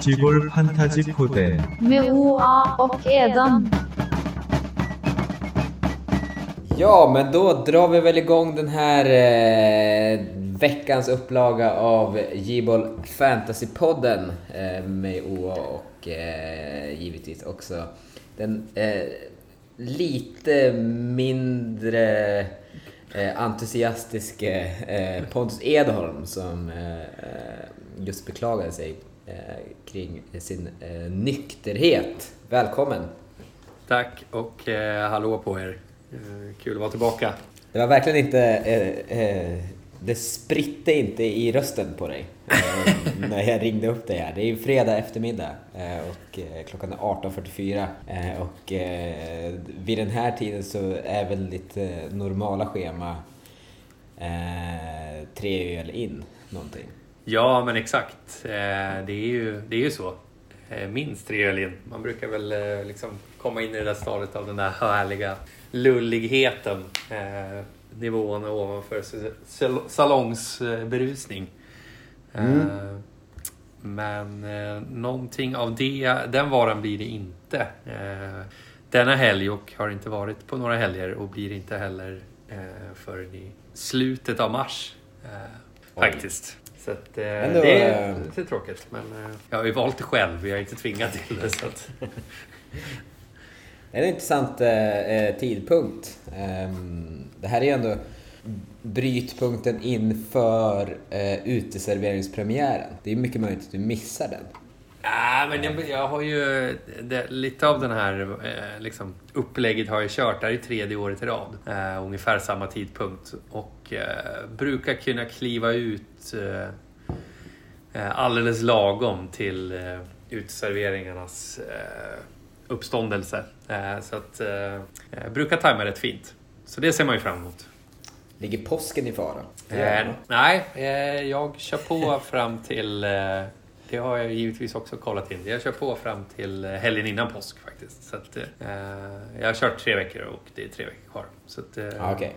지볼 판타지 코드 med OA och Edan. Ja, men då drar vi väl igång den här eh, veckans upplaga av J-Boll Fantasy-podden eh, med Oa och eh, givetvis också den eh, lite mindre eh, entusiastiske eh, Pontus Edholm som eh, eh, just beklagade sig eh, kring sin eh, nykterhet. Välkommen! Tack och eh, hallå på er. Eh, kul att vara tillbaka. Det var verkligen inte... Eh, eh, det spritte inte i rösten på dig eh, när jag ringde upp dig här. Det är ju fredag eftermiddag eh, och eh, klockan är 18.44 eh, och eh, vid den här tiden så är väl lite normala schema eh, tre öl in någonting. Ja, men exakt. Eh, det, är ju, det är ju så. Eh, minst tre öl in. Man brukar väl eh, liksom komma in i det där stadiet av den där härliga lulligheten. Nivån ovanför salongsberusning. Eh, men eh, någonting av det, den varan blir det inte. Eh, denna helg och har inte varit på några helger och blir inte heller eh, förrän i slutet av mars. Eh, faktiskt. Så att, eh, Ändå, det är eh, lite tråkigt. Men eh, jag har ju valt det själv. Jag är inte tvingad till det. Så att, Det är en intressant eh, eh, tidpunkt. Ehm, det här är ju ändå brytpunkten inför eh, uteserveringspremiären. Det är mycket möjligt att du missar den. Men jag, jag har ju det, lite av den här eh, liksom, upplägget har jag kört. Det här är tredje året i rad. Eh, ungefär samma tidpunkt. Och eh, brukar kunna kliva ut eh, eh, alldeles lagom till eh, uteserveringarnas eh, uppståndelse. Eh, så att jag brukar tajma rätt fint. Så det ser man ju fram emot. Ligger påsken i fara? Nej, jag kör på fram till... Det har jag givetvis också kollat in. Jag kör på fram till eh, helgen innan påsk faktiskt. Så att, eh, jag har kört tre veckor och det är tre veckor kvar. Så att, eh, Ja, Okej.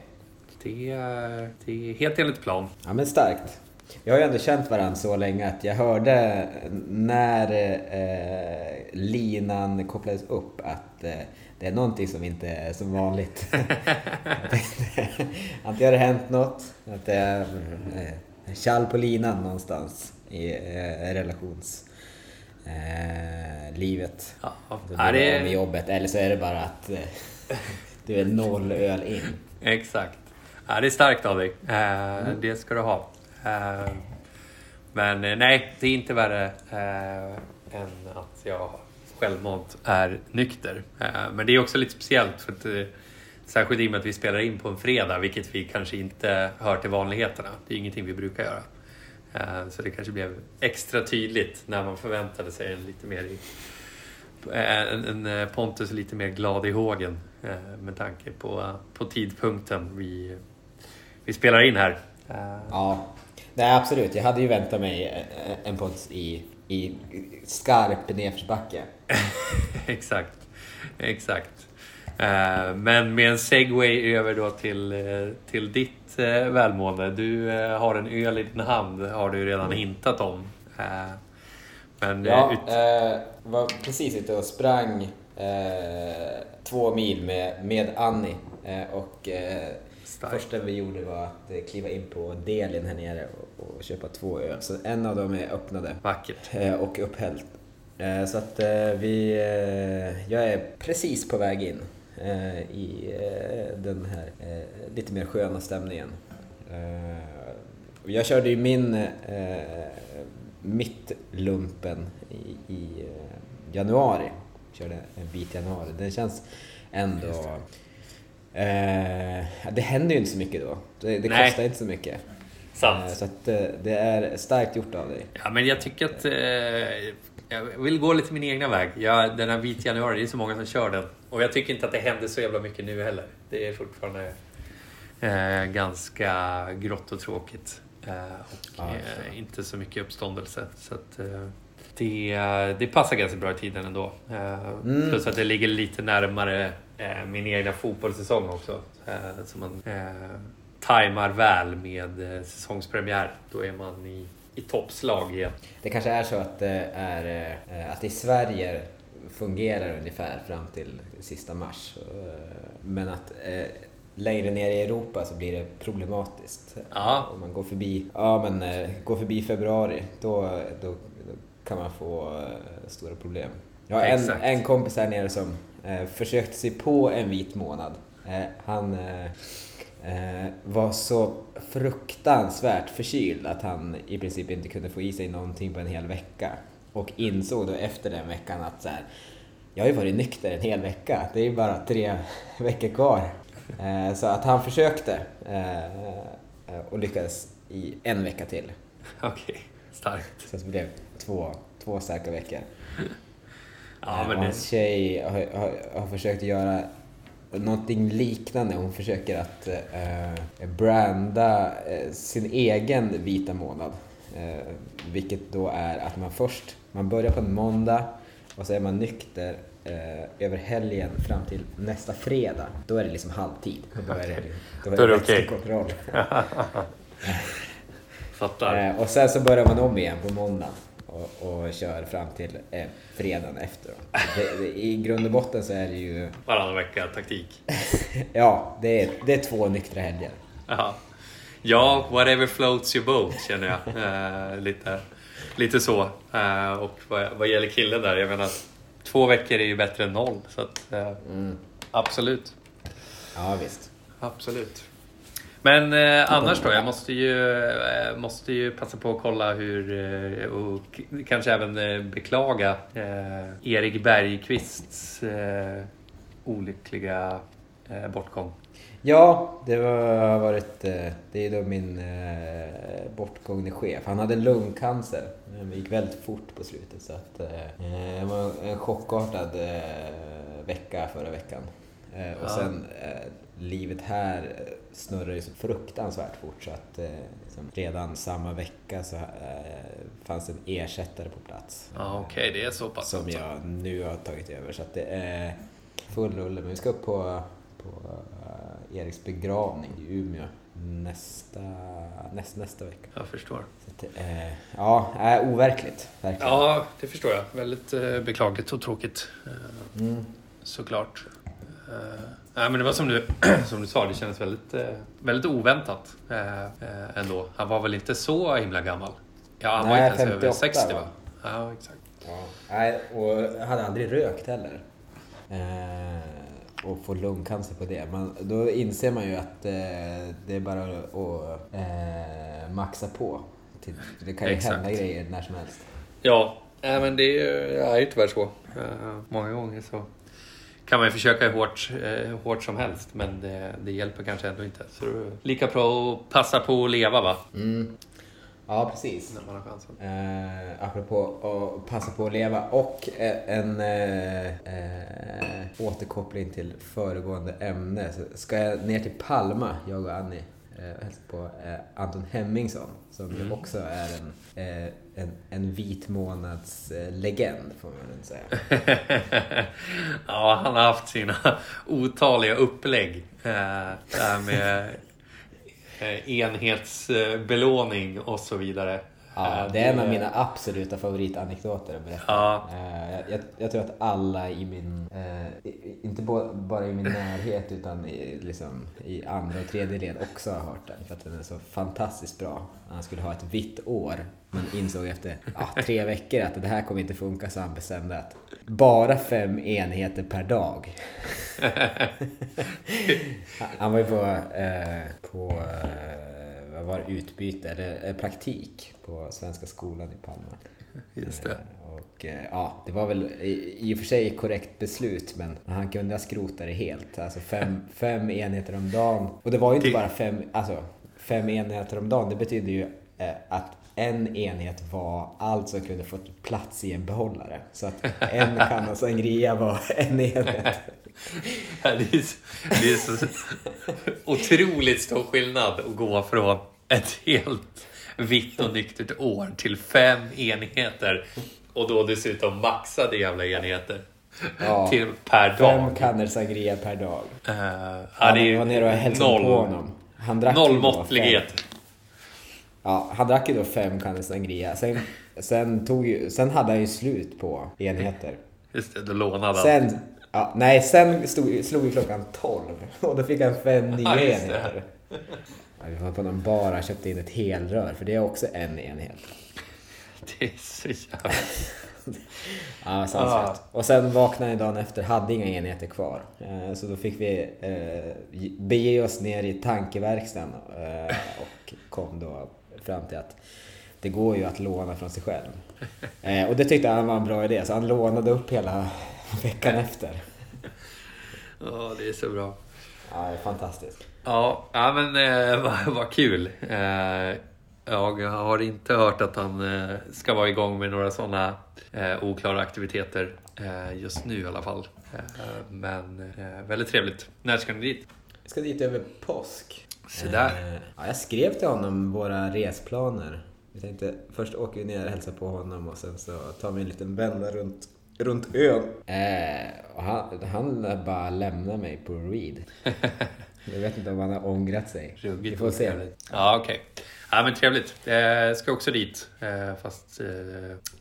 det, är- det är helt enligt plan. Ja men starkt. Vi har ju ändå känt varandra så länge att jag hörde när eh, linan kopplades upp att eh, det är någonting som inte är som vanligt. Tänkte, Antingen har det hänt något, att det är eh, tjall på linan någonstans i eh, relations eh, livet. Ja, det med jobbet. Eller så är det bara att eh, du är noll öl in. Exakt. Ja, det är starkt av dig. Eh, Det ska du ha. Eh, men eh, nej, det är inte värre eh, än att jag självmant är nykter. Eh, men det är också lite speciellt. för att Särskilt i och med att vi spelar in på en fredag, vilket vi kanske inte hör till vanligheterna. Det är ingenting vi brukar göra. Eh, Så det kanske blev extra tydligt när man förväntade sig en lite mer i, en, en eh, Pontus lite mer glad i hågen eh, med tanke på, på tidpunkten vi, vi spelar in här. Eh, Ja, nej absolut. Jag hade ju väntat mig eh, en podd i, i skarp nedförsbacke. exakt, exakt. Eh, Men med en segway över då till, eh, till ditt eh, välmående. Du har en öl i din hand, har du redan hintat om. Men Ja, ut, eh, var precis ute och sprang eh, två mil med, med Annie. Eh, och eh, första vi gjorde var att kliva in på Delin här nere och, och köpa två öl. Så en av dem är öppnade. vackert. Eh, och upphällt. Så att vi... Jag är precis på väg in i eh, den här eh, lite mer sköna stämningen. Eh, Jag körde ju min eh, mittlumpen i, i eh, januari. Körde en bit januari. Det känns ändå... Eh, det händer ju inte så mycket då. Det, det kostar inte så mycket. Sant. Eh, Så att eh, det är starkt gjort av dig. Ja, men jag tycker att eh, jag vill gå lite min egna väg. Jag, den här vit januari, det är så många som kör den. Och jag tycker inte att det händer så jävla mycket nu heller. Det är fortfarande eh, ganska grått och tråkigt. Eh, och eh, inte så mycket uppståndelse. Så att, eh, det, det passar ganska bra i tiden ändå. Eh, Mm. Plus att det ligger lite närmare eh, min egna fotbollssäsong också. Så man tajmar väl med säsongspremiär. Då är man i i toppslag igen. Det kanske är så att det är eh, att i Sverige fungerar ungefär fram till sista mars. Eh, Men att eh, längre ner i Europa så blir det problematiskt. Ja. Om man går förbi, ja, men, eh, går förbi februari, då, då, då kan man få eh, stora problem. Jag har en, en kompis här nere som eh, försökte sig på en vit månad. Eh, han eh, eh, var så fruktansvärt förkyld att han i princip inte kunde få i sig någonting på en hel vecka. Och insåg då efter den veckan att så här, jag har ju varit nykter en hel vecka, det är ju bara tre veckor kvar. Eh, så att han försökte eh, eh, och lyckades i en vecka till. Okej, starkt. Så det blev två, två starka veckor. Ja, Eh, men och det, hans tjej har, har, har försökt göra någonting liknande. Hon försöker att eh, branda eh, sin egen vita månad. Eh, vilket då är att man först, man börjar på en måndag och så är man nykter eh, över helgen fram till nästa fredag. Då är det liksom halvtid. Då är det, då är Då är det det okej. fattar. Eh, och sen så börjar man om igen på måndag och, och kör fram till eh, fredagen efter. Det, det, I grund och botten så är det ju, Varannan vecka taktik. ja, det är, det är två nyktra helger. Ja. ja, whatever floats your boat känner jag. Eh, lite, lite så. Eh, och vad, vad gäller killen där, jag menar två veckor är ju bättre än noll. Så att, eh, absolut. Ja, visst. Absolut. Men eh, annars då? Jag måste ju, eh, måste ju passa på att kolla hur eh, och kanske även eh, beklaga eh, Erik Bergqvists eh, olyckliga bortgång. Ja, det var, varit, det är då min bortgångne chef. Han hade lungcancer. Det gick väldigt fort på slutet så att det var en chockartad vecka förra veckan. Och sen livet här snurrar ju så fruktansvärt fort så att eh, liksom, redan samma vecka så eh, fanns en ersättare på plats. Ja, okej, det är så pass. Som alltså. jag nu har tagit över. Så att det är full rulle. Men vi ska upp på, på eh, Eriks begravning i Umeå nästa, näst, nästa vecka. Jag förstår. Så att är, ja, är overkligt. Verkligen. Ja, det förstår jag. Väldigt eh, beklagligt och tråkigt. Eh, Mm. såklart. Eh, nej, men det var som du, som du sa, det kändes väldigt, eh, väldigt oväntat eh, eh, ändå. Han var väl inte så himla gammal? Ja, han var Nej, inte ens över 58 60 va? va? Ja, exakt. Ja. Nej, och hade aldrig rökt heller. Eh, och få lungcancer på det. Man, då inser man ju att eh, det är bara att eh, maxa på. Till, det kan ju Exakt. hända grejer när som helst. Ja, nej, men det är ju tyvärr så. Eh, många gånger så kan man ju försöka hur hårt, eh, hårt som helst, men det, det hjälper kanske ändå inte. Så lika bra att passa på att leva va? Mm. Ja, precis. När man har chansen. Eh, apropå att passa på att leva och eh, en eh, eh, återkoppling till föregående ämne. Så ska jag ner till Palma, jag och Annie, eh, på eh, Anton Hemmingsson som ju också är en, eh, en, en vit månads eh, legend får man väl säga. ja, han har haft sina otaliga upplägg. Det här med enhetsbelåning och så vidare. Ja, Eh, det är en av mina absoluta favoritanekdoter att berätta. Ja. Eh, jag, jag tror att alla i min, eh, inte bara i min närhet utan i, liksom, i andra och tredje led också har hört den. För att den är så fantastiskt bra. Han skulle ha ett vitt år men insåg efter ja, tre veckor att det här kommer inte funka så han bestämde att bara fem enheter per dag. Han var ju på, eh, på eh, var utbyte, eller eh, praktik på Svenska skolan i Palma. Just det. Eh, Och eh, ja, det var väl i, och för sig ett korrekt beslut men han kunde ha skrotat det helt. Alltså fem, fem enheter om dagen. Och det var ju inte bara fem, alltså fem enheter om dagen. Det betyder ju att en enhet var allt som kunde fått plats i en behållare. Så att en kanna sangria var en enhet. Det är, så, det är så otroligt stor skillnad att gå från ett helt vitt och nyktert år till fem enheter och då dessutom maxade jävla enheter Ja. till per Fem dag. kannor sangria per dag. Uh, Ja, vi var nere och hälsade noll, på honom. Han drack noll måttlighet. Ja, han drack ju då fem kannor sangria. Sen, sen, tog sen hade han ju slut på enheter. Just det, då lånade han. Sen, ja, nej, sen stod, slog ju klockan 12 och då fick han fem nya enheter. Ja, vi var på någon bar och köpte in ett helrör, för det är också en enhet. Det är så jävla... Ja, sanslöst. Och sen vaknade jag dagen efter, hade inga enheter kvar. Eh, Så då fick vi eh, bege oss ner i tankeverkstan eh, och kom då fram till att det går ju att låna från sig själv. Eh, Och det tyckte han var en bra idé, så han lånade upp hela veckan efter. Ja, det är så bra. Ja, det är fantastiskt. Ja, ja men eh, vad, vad kul. Eh, jag har inte hört att han eh, ska vara igång med några sådana eh, oklara aktiviteter eh, just nu i alla fall. Eh, men eh, väldigt trevligt. När ska ni dit? Jag ska dit över påsk. Så där. Eh, Ja, jag skrev till honom våra resplaner. Vi tänkte först åker vi ner och hälsar på honom och sen så tar vi en liten vända runt, runt ön. Eh, och han, han bara lämnar mig på read. Jag vet inte om han har ångrat sig. Vi Ruggigt får se. Ja, okej. Ja, men trevligt. Jag ska också dit, eh, fast eh,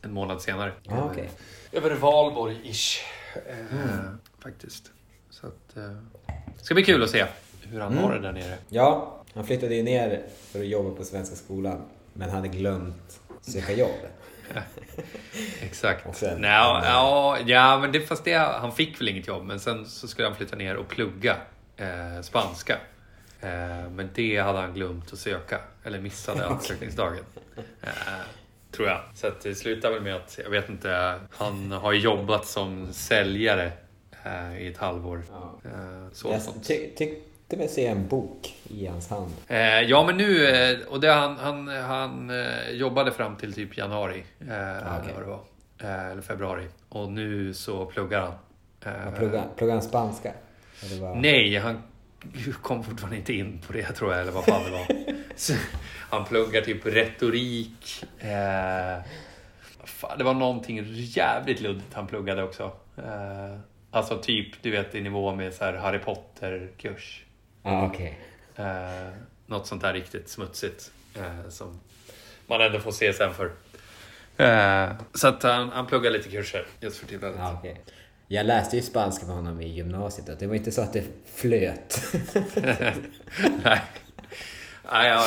en månad senare. Ja, okej. Över Valborg-ish. Eh, Faktiskt. Så att, eh, det ska bli kul att se hur han har det där nere. Ja, han flyttade ju ner för att jobba på Svenska skolan. Men hade glömt söka jobb. Exakt. Sen- Nå, ja, ja, men det, fast det, han fick väl inget jobb, men sen så skulle han flytta ner och plugga eh, spanska. Eh, men det hade han glömt att söka, eller missade ansökningsdagen. Eh, tror jag. Så att det slutar väl med att, jag vet inte, han har jobbat som säljare eh, i ett halvår. Ja. Eh, så Jag sånt. ty- tyckte mig se en bok i hans hand. Eh, ja, men nu, eh, och det han, han, han eh, jobbade fram till typ januari, eh, Ah, okej. eller vad det var. Eh, eller februari. Och nu så pluggar han. Eh, Han pluggade, pluggade han spanska? Vad? Nej, han kom fortfarande inte in på det tror jag, eller vad fan det var. Så, han pluggar typ retorik. Fan, det var någonting jävligt luddigt han pluggade också. Alltså typ, du vet, i nivå med så Harry Potter-kurs. Ja, okej. Eh, något sånt där riktigt smutsigt. Eh, som man ändå får se sen för. Eh, så att han, han pluggar lite kurser just för tillfället. Ja, okej. Jag läste ju spanska med honom i gymnasiet och det var inte så att det flöt. Nej. Nej, ja,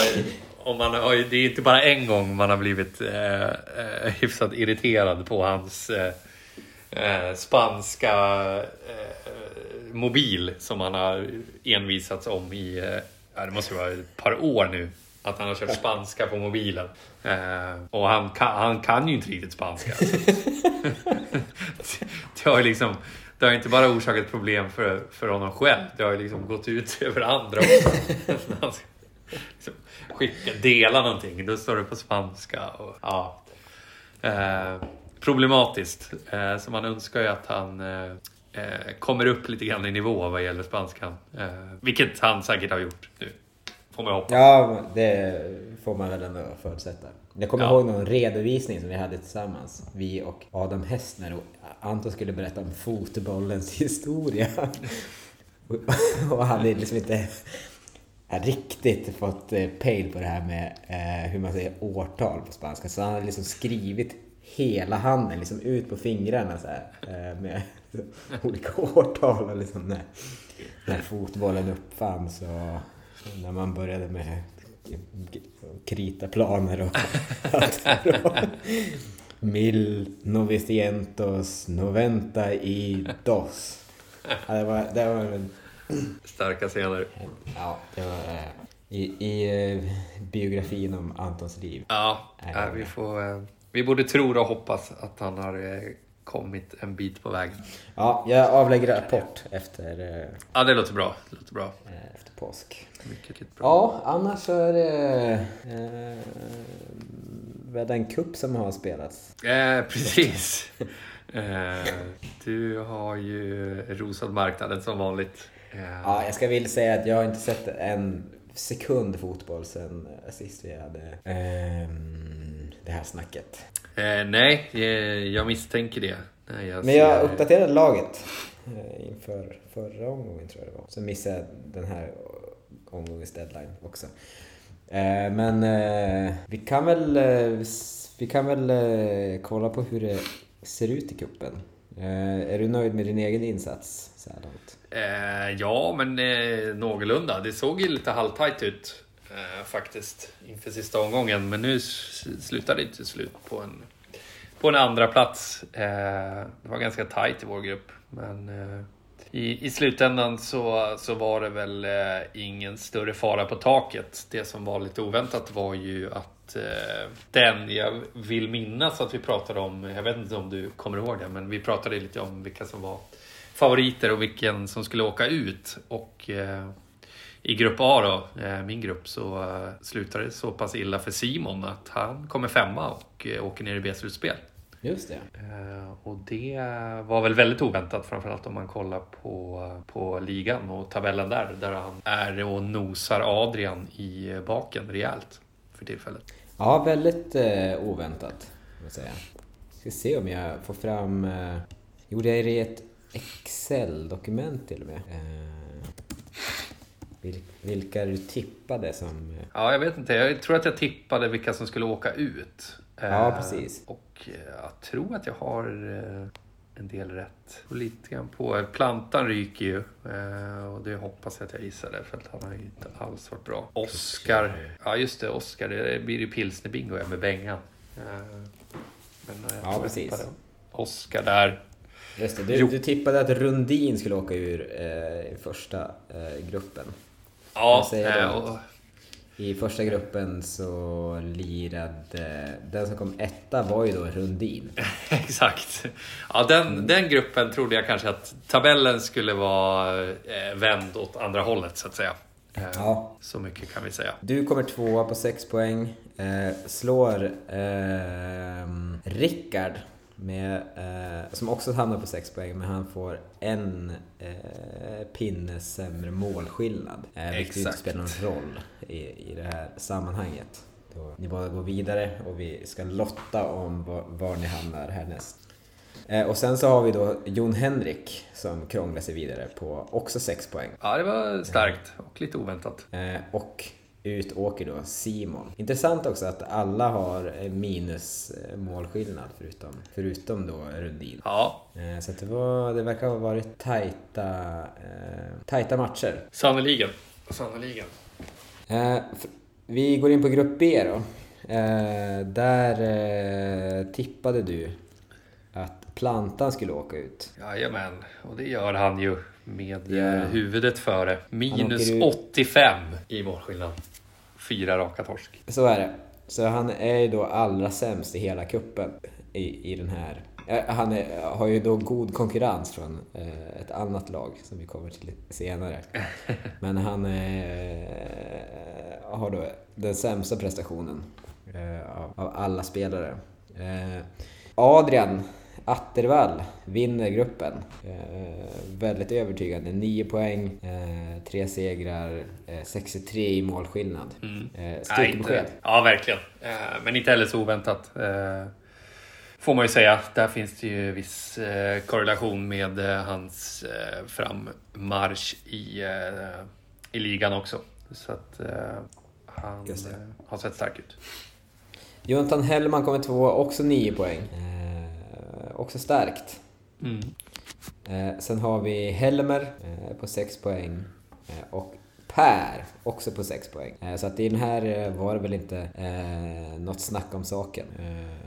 om man har, det är inte bara en gång man har blivit eh, eh, hyfsat irriterad på hans eh, eh, spanska eh, mobil som han har envisats om i, eh, ja, det måste vara ett par år nu. Att han har kört spanska på mobilen. Eh, och han kan, han kan ju inte riktigt spanska. det har ju liksom det har inte bara orsakat problem för, för honom själv. Det har ju liksom gått ut över andra också. När han ska liksom skicka, dela någonting. Då står det på spanska. Och, ja. eh, problematiskt. Eh, så man önskar ju att han eh, eh, kommer upp lite grann i nivå vad gäller spanskan. Eh, vilket han säkert har gjort nu. Får man hoppas. Ja, det får man väl ändå förutsätta. Jag kommer Ja. ihåg någon redovisning som vi hade tillsammans. Vi och Adam Hessner och Anton skulle berätta om fotbollens historia. och hade liksom inte riktigt fått eh, pejl på det här med eh, hur man säger årtal på spanska. Så han hade liksom skrivit hela handen liksom ut på fingrarna så här, eh, med olika årtal och liksom när, när fotbollen uppfanns och när man började med krita planer och allt. Mil novecientos noventa y dos. Ja, det var, det var en Starka scener. Ja, det var eh, i, i eh, biografin om Antons liv. Ja, eh, vi, får, eh, vi borde tro och hoppas att han har kommit en bit på vägen. Ja, jag avlägger rapport efter, eh, Ja, det låter bra. Det låter bra. eh, efter påsk. Mycket, mycket bra. Ja, annars så är det eh, den kupp som har spelats. Eh, precis. Eh, du har ju rosat marknaden som vanligt. Eh, Ja, jag ska väl säga att jag har inte sett en sekund fotboll sen eh, sist vi hade ehm, det här snacket. Eh, nej, eh, jag misstänker det. Nej, jag Men jag ser- uppdaterade laget eh, inför förra omgången tror jag det var. Sen missade jag den här omgångens deadline också. Eh, men eh, vi kan väl, eh, vi kan väl eh, kolla på hur det ser ut i kuppen. Är du nöjd med din egen insats så här långt? Ja, men någorlunda. Det såg ju lite halvtajt ut faktiskt inför sista omgången. Men nu s- slutade det till slut på en, på en andra plats. Eh, det var ganska tight i vår grupp. Men eh, i, i slutändan så, så var det väl eh, ingen större fara på taket. Det som var lite oväntat var ju att eh, den jag vill minnas att vi pratade om, jag vet inte om du kommer ihåg det, men vi pratade lite om vilka som var favoriter och vilken som skulle åka ut. Och eh, i grupp A då, eh, min grupp, så eh, slutade det så pass illa för Simon att han kommer femma och eh, åker ner i B-slutspel. Just det. Och det var väl väldigt oväntat, framförallt om man kollar på, på ligan och tabellen där, där han är och nosar Adrian i baken rejält för tillfället. Ja, väldigt eh, oväntat. jag säga. Ska se om jag får fram... Eh, gjorde jag det i ett Excel-dokument till och med? Eh, vilka du tippade som... Eh, Ja, jag vet inte. Jag tror att jag tippade vilka som skulle åka ut. Ja, Eh, precis. Och eh, jag tror att jag har en del rätt. Och lite grann på. Plantan ryker ju. Och det hoppas jag att jag gissade. För att han har ju inte alls varit bra. Oscar. Ja, just det. Oscar. Det blir ju pilsnerbingo med Bengan. Ja, precis. Oscar där. just det, du, du tippade att Rundin skulle åka ur eh, första eh, gruppen. Ja, eh, och, I första gruppen så lirade... Den som kom etta var ju då Rundin. Exakt. Ja, den, den gruppen trodde jag kanske att tabellen skulle vara eh, vänd åt andra hållet så att säga. Eh, Ja. Så mycket kan vi säga. Du kommer tvåa på 6 poäng. Eh, slår eh, Rickard, med, eh, som också hamnar på 6 poäng, men han får en eh, pinne sämre målskillnad. Eh, vilket inte spelar någon roll i, i det här sammanhanget. Då ni bara går vidare och vi ska lotta om var, var ni hamnar härnäst. Eh, och sen så har vi då Jon Henrik som krånglar sig vidare på också 6 poäng. Ja, det var starkt och lite oväntat. Eh, och ut åker då Simon. Intressant också att alla har minus målskillnad förutom, förutom då Rundin. Ja, Eh, så det, var, det verkar ha varit tajta, eh, tajta matcher. sannoliken. Sannoliken. Eh, vi går in på grupp B då. Där tippade du att Plantan skulle åka ut. Jajamän, och det gör han ju med eh, huvudet före. Minus åker ut. 85 i målskillnad. Fyra raka torsk. Så är det. Så han är ju då allra sämst i hela kuppen i, i den här. Eh, Han är, har ju då god konkurrens från eh, ett annat lag som vi kommer till senare. Men han eh, har då den sämsta prestationen eh, av, av alla spelare. Eh, Adrian Attervall vinner gruppen. Eh, väldigt övertygande. 9 poäng, eh, 3 segrar, eh, 63 i målskillnad. Mm. Eh, Styrkebesked. ja, verkligen. Eh, Men inte heller så oväntat. eh, Får man ju säga. Där finns det ju viss eh, korrelation med eh, hans eh, frammarsch i, eh, i ligan också. Så att eh, han eh, har sett stark ut. Jonathan Hellman kommer två, också 9 poäng. Eh, också starkt. Mm. Eh, sen har vi Helmer eh, på 6 poäng. Eh, och Per också på 6 poäng. Eh, så att i den här eh, var det väl inte eh, något snack om saken.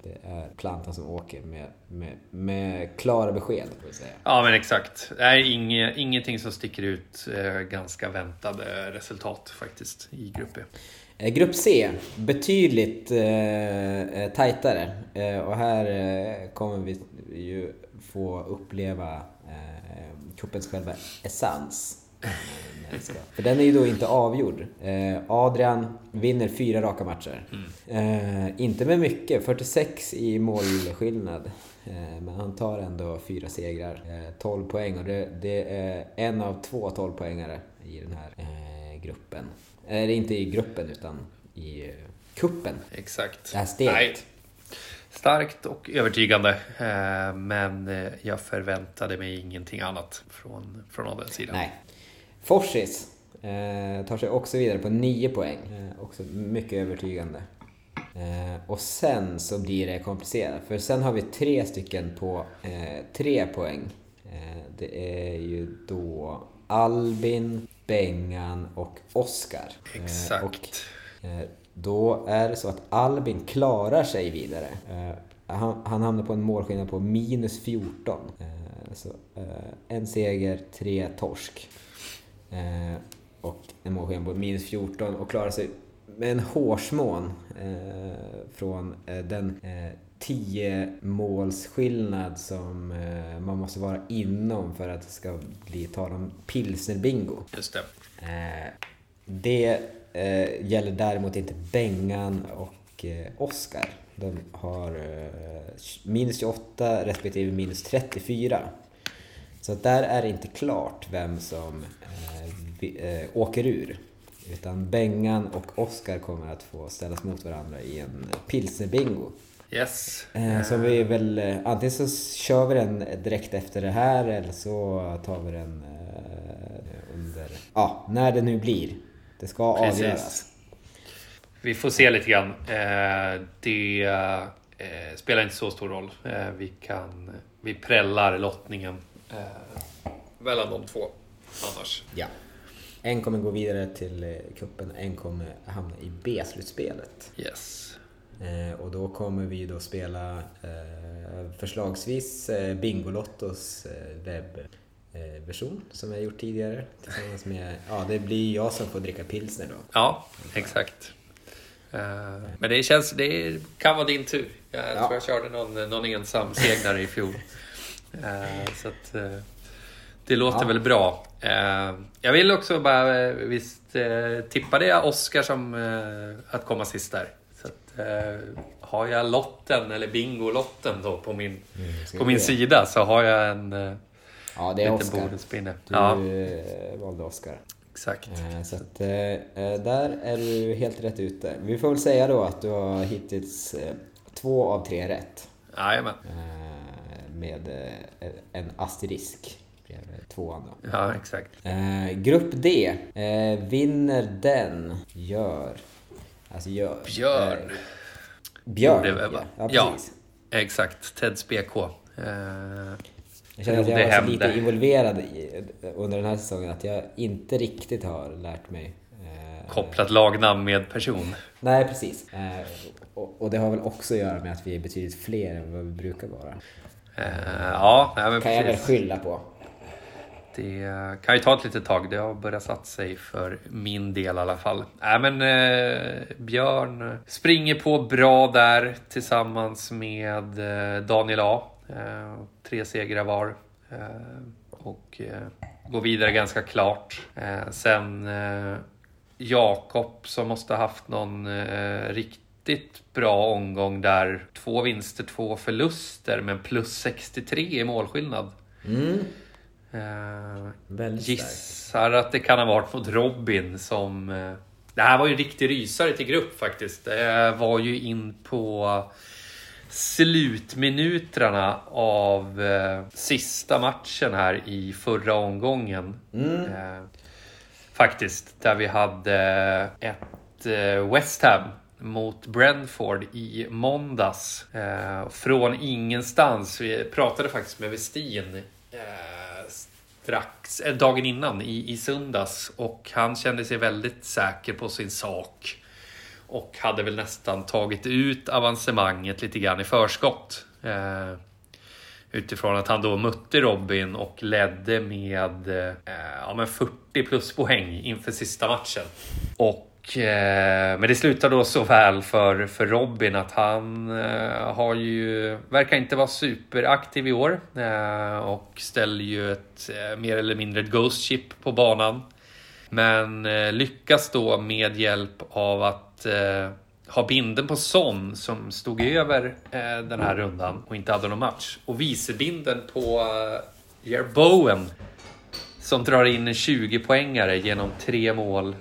Det är Plantan som åker med, med, med klara besked, får vi säga. Ja, men exakt. Det är inge, ingenting som sticker ut. Ganska väntade resultat faktiskt i grupp. Eh, Grupp C, betydligt eh, tajtare. Eh, och här eh, kommer vi ju få uppleva eh, cupens själva essens. För den är ju då inte avgjord. Eh, Adrian vinner fyra raka matcher. Eh, inte med mycket, 46 i målskillnad. Eh, men han tar ändå fyra segrar, eh, 12 poäng och det, det är en av två 12-poängare i den här gruppen. Eller inte i gruppen utan i kuppen. Exakt. Det här steget. Nej, starkt och övertygande. Men jag förväntade mig ingenting annat från, från Adrians sida. Nej. Forsis. Eh, tar sig också vidare på 9 poäng. Eh, också mycket övertygande. Eh, och sen så blir det komplicerat, för sen har vi tre stycken på eh, 3 poäng. Eh, det är ju då Albin, Bengan och Oskar. Eh, Exakt. och Eh, Då är det så att Albin klarar sig vidare. Eh, Han, han hamnar på en målskillnad på minus 14. Eh, Så, eh, en seger, tre torsk. Eh, Och en målskillnad på minus 14 och klarar sig med en hårsmån eh, från eh, den eh, 10 målsskillnad som eh, man måste vara inom för att det ska bli tal om pilsnerbingo. Just det. Eh, det eh, gäller däremot inte Bengan och eh, Oscar. De har eh, minus 28 respektive minus 34. Så där är det inte klart vem som eh, eh, åker ur. Utan Bengan och Oscar kommer att få ställas mot varandra i en pilsnerbingo. Yes. Eh, så vi väl, eh, antingen så kör vi den direkt efter det här eller så tar vi den eh, under, ja, när det nu blir. Det ska Precis. avgöras. Vi får se lite grann. Eh, det eh, spelar inte så stor roll. Vi kan... Vi prällar lottningen eh, mellan de två annars. Ja. En kommer gå vidare till eh, kuppen, en kommer hamna i B-slutspelet. Yes. Eh, och då kommer vi då spela eh, förslagsvis eh, Bingolottos webbversion som vi har gjort tidigare. Tillsammans med, ja det blir jag som får dricka pilsner då. Ja, exakt. Men det känns... Det kan vara din tur. Jag Ja. tror jag körde någon, någon ensam segnare i fjol. Eh, så att... eh, det låter Ja. väl bra. Eh, jag vill också bara... Visst eh, tippade jag Oscar som att komma sist där. Så att, har jag lotten, eller bingolotten då på min, ska på min sida så har jag en Ja det är liten Oscar. bonuspinne. Du Ja, valde Oscar. exakt. Så att, där är du helt rätt ute. Vi får väl säga då att du har hittills två av tre rätt. Jajamän. Med eh, en asterisk bredvid tvåan då. Ja, exakt. Eh, grupp D. Eh, vinner den gör... Alltså gör... Björn. Björn. Ja, ja, Ja. Exakt. Teds BK. Jag känner att jag var så lite involverad i, under den här säsongen att jag inte riktigt har lärt mig. Kopplat lagnamn med person. Nej, precis. Och, och det har väl också att göra med att vi är betydligt fler än vad vi brukar vara. Eh, ja, men kan jag väl precis. skylla på. Det kan ju ta ett litet tag. Det har börjat satt sig för min del i alla fall. Nej, men eh, Björn springer på bra där tillsammans med eh, Daniel A. Eh, tre segrar var. Eh, och eh, går vidare ganska klart. Sen Jakob som måste ha haft någon eh, riktigt bra omgång där. Två vinster, två förluster men plus 63 i målskillnad. Mm, starkt. Gissar att det kan ha varit mot Robin som... eh, Det här var ju en riktig rysare till grupp faktiskt. Det var ju in på slutminuterna av eh, sista matchen här i förra omgången. Mm. Faktiskt, där vi hade ett West Ham mot Brentford i måndags. Eh, från ingenstans. Vi pratade faktiskt med Westin eh, strax, eh, dagen innan i, i söndags och han kände sig väldigt säker på sin sak. Och hade väl nästan tagit ut avancemanget lite grann i förskott. Eh, utifrån att han då mötte Robin och ledde med eh, ja, men 40 pluspoäng inför sista matchen. Och, Eh, men det slutar då så väl för, för Robin att han eh, har ju, verkar inte vara superaktiv i år eh, och ställer ju ett eh, mer eller mindre ett ghost chip på banan. Men eh, lyckas då med hjälp av att eh, ha binden på Son som stod över eh, den här rundan och inte hade någon match. Och vicebinden på eh, Bowen som drar in en 20-poängare genom tre mål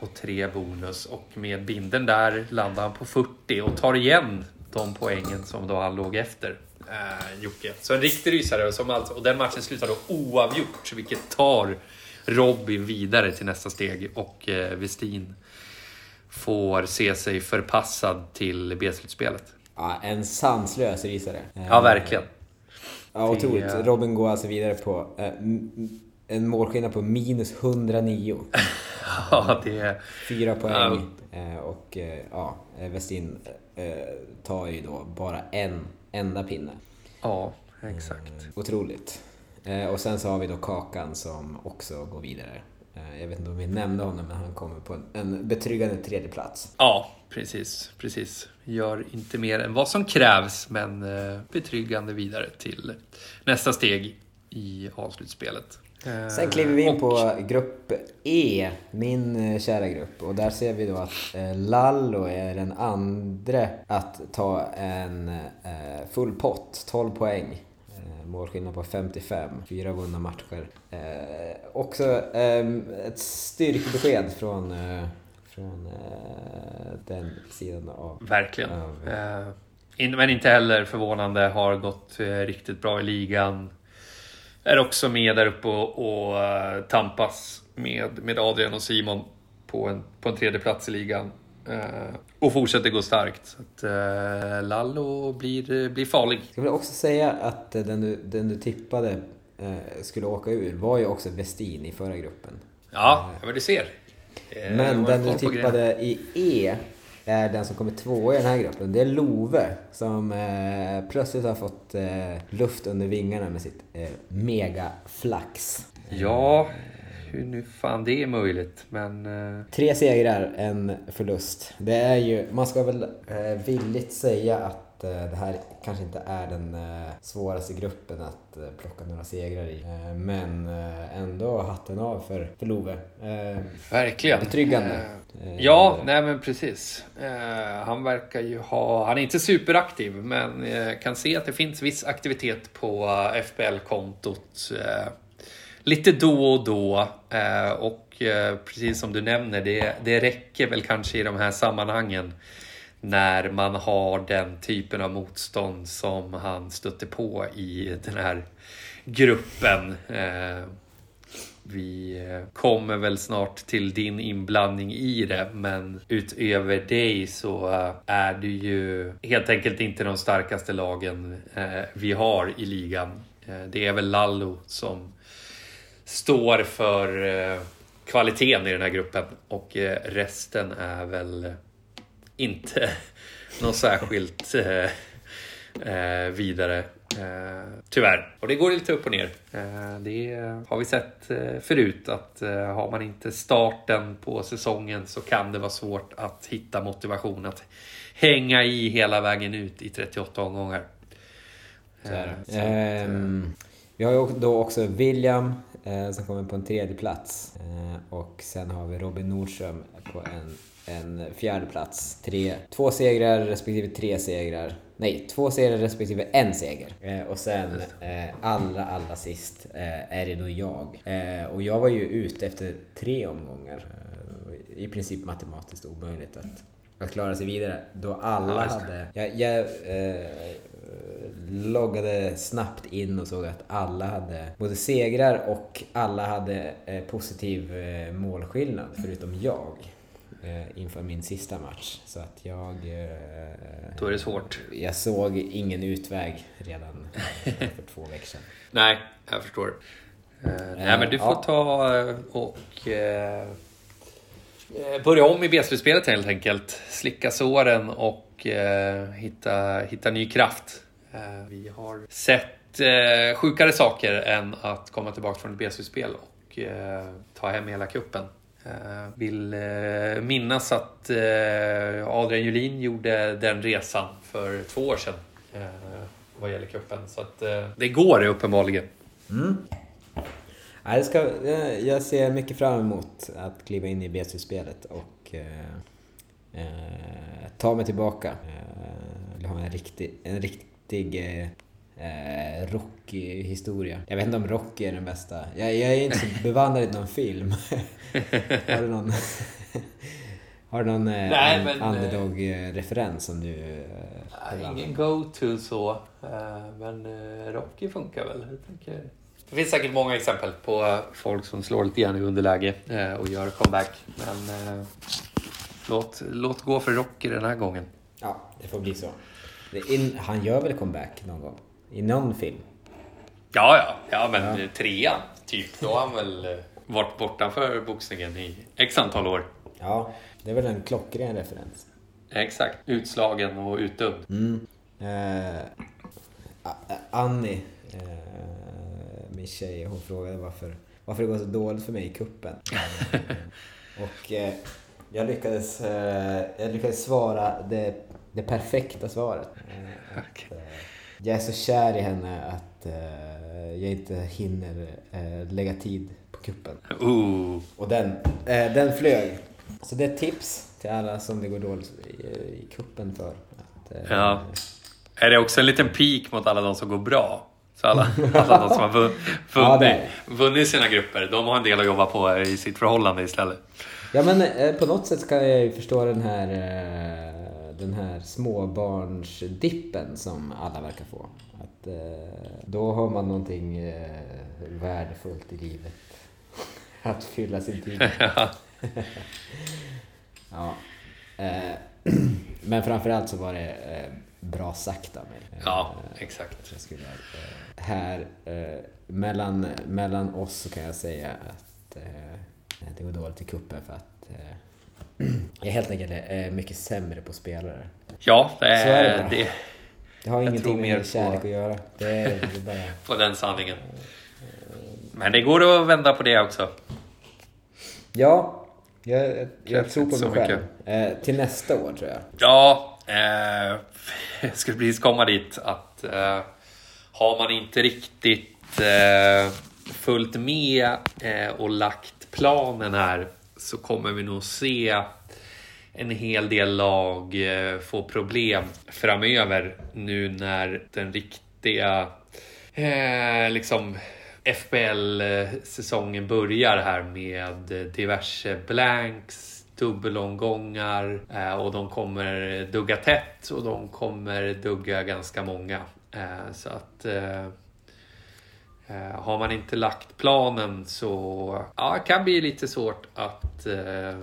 och tre bonus. Och med binden där landar han på 40 och tar igen de poängen som då han låg efter. Eh, Jocke. Så en riktig rysare. Som alltså, och den matchen slutar då oavgjort, vilket tar Robin vidare till nästa steg och eh, Westin får se sig förpassad till B-slutspelet. Ja, en sanslös rysare. Ja, verkligen. Ja, otroligt. Det- Robin går alltså vidare på eh, en målskillnad på minus 109. Ja, det är... Fyra poäng. Eh, och eh, ja, eh, Westin tar ju då bara en enda pinne. Ja, exakt. Otroligt. Och sen så har vi då Kakan som också går vidare. Jag vet inte om vi nämnde honom, men han kommer på en, betryggande tredje plats. Ja, precis. precis. Gör inte mer än vad som krävs, men betryggande vidare till nästa steg i avslutspelet. Eh, Sen kliver vi in på grupp E, min eh, kära grupp. Och där ser vi då att eh, Lallo är den andra att ta en full pott, 12 poäng. Målskillnad på 55, fyra vunna matcher. Också ehm, ett styrkebesked från, från den sidan av... Verkligen. In, men inte heller förvånande. Har gått riktigt bra i ligan. Är också med där uppe och, och eh, tampas med, med Adrian och Simon på en, på en tredje plats i ligan. Eh, och fortsätter gå starkt. Så att, eh, Lallo blir, blir farlig. Jag vill också säga att den du, den du tippade eh, skulle åka ur var ju också Westin i förra gruppen. Ja, men du ser. Men den du tippade i E den som kommer tvåa i den här gruppen. Det är Love som eh, plötsligt har fått eh, luft under vingarna med sitt eh, megaflax. Ja, hur nu fan det är möjligt. Men eh, Tre segrar, en förlust. Det är ju, man ska väl eh, villigt säga att eh, det här kanske inte är den eh, svåraste gruppen att eh, plocka några segrar i. Eh, men eh, ändå hatten av för, för Love. Eh, verkligen. Betryggande. Ja, nej men precis. Han verkar ju ha, han är inte superaktiv men kan se att det finns viss aktivitet på FBL-kontot. Lite då och då. Och precis som du nämner, det, det räcker väl kanske i de här sammanhangen när man har den typen av motstånd som han stötte på i den här gruppen. Eh, vi kommer väl snart till din inblandning i det, men utöver dig så eh, är du ju helt enkelt inte de starkaste lagen eh, vi har i ligan. Det är väl Lallo som står för kvaliteten i den här gruppen och resten är väl inte något särskilt eh, eh, vidare. Eh, tyvärr. Och det går lite upp och ner. Eh, det har vi sett eh, förut att eh, har man inte starten på säsongen så kan det vara svårt att hitta motivation att hänga i hela vägen ut i 38 omgångar. Så. Eh, eh, Ehm, vi har ju då också William som kommer på en tredje plats och sen har vi Robin Nordström på en, en fjärde plats. Tre, två segrar respektive tre segrar. Nej, två segrar respektive en seger. Eh, och sen eh, allra, allra sist eh, är det då jag. Eh, och jag var ju ute efter tre omgångar. Eh, I princip matematiskt omöjligt att, att klara sig vidare då alla hade... Jag, jag eh, loggade snabbt in och såg att alla hade både segrar och alla hade positiv målskillnad förutom jag inför min sista match. Så att jag... Eh, Då är det svårt. Jag såg ingen utväg redan för två veckor sedan. Nej, jag förstår. Eh, nej, men du får ja. ta eh, och eh, eh, börja om i B-slutspelet helt enkelt. Slicka såren och eh, hitta, hitta ny kraft. Eh, vi har sett eh, sjukare saker än att komma tillbaka från ett B-slutspel och eh, ta hem hela kuppen. Jag vill eh, minnas att eh, Adrian Julin gjorde den resan för två år sedan vad gäller cupen. Så att det går uppenbarligen. Mm. Jag, ska, jag- ser mycket fram emot att kliva in i B-slutspelet och eh, ta mig tillbaka. Jag vill ha en riktig, en riktig eh, Rocky-historia. Jag vet inte om Rocky är den bästa. Jag, jag är inte så bevandrad i någon film. har du någon, har du någon eh, Nej, men, eh, underdog-referens som du... Eh, Ingen go-to så. eh, Men eh, Rocky funkar väl. Jag tänker Det finns säkert många exempel på folk som slår lite grann i underläge och gör comeback. Men låt, låt gå för Rocky den här gången. Ja, det får bli så. In, han gör väl comeback någon gång? I någon film? Ja, ja, ja men ja. trean, typ. Då har han väl eh, varit bortanför boxningen i x antal år. Ja, det är väl en klockren referens. Exakt. Utslagen och utdömd. Mm. Eh, Annie, eh, min tjej, hon frågade varför, varför det går så dåligt för mig i kuppen. och eh, jag, lyckades, eh, jag lyckades svara det, det perfekta svaret. Eh, att, jag är så kär i henne att jag inte hinner lägga tid på kuppen. Ooh. Och den, den flög. Så det är ett tips till alla som det går dåligt i, i kuppen för. Att, ja. Är det också en liten pik mot alla de som går bra? Så alla, alla de som har vunnit, ja, vunnit sina grupper, de har en del att jobba på i sitt förhållande istället. Ja men eh, på något sätt kan jag ju förstå den här, eh, den här småbarnsdippen som alla verkar få. Att, eh, då har man någonting värdefullt i livet att fylla sin tid ja. Men framförallt så var det bra sagt av mig. Ja, exakt. Skulle, här, mellan, mellan oss så kan jag säga att det går dåligt i kuppen för att jag helt enkelt är mycket sämre på spelare. Ja, det är, så är det, det, det har ingenting med kärlek på, att göra. Det är, det bara... på den sanningen. Men det går att vända på det också. Ja, jag, jag tror på mig själv. Eh, till nästa år tror jag. Ja, eh, jag skulle precis komma dit att eh, har man inte riktigt eh, följt med eh, och lagt planen här så kommer vi nog se en hel del lag eh, få problem framöver nu när den riktiga eh, liksom FBL-säsongen börjar här med diverse blanks, dubbelomgångar eh, och de kommer dugga tätt och de kommer dugga ganska många. Eh, så att Eh, har man inte lagt planen så ja, det kan bli lite svårt att, eh,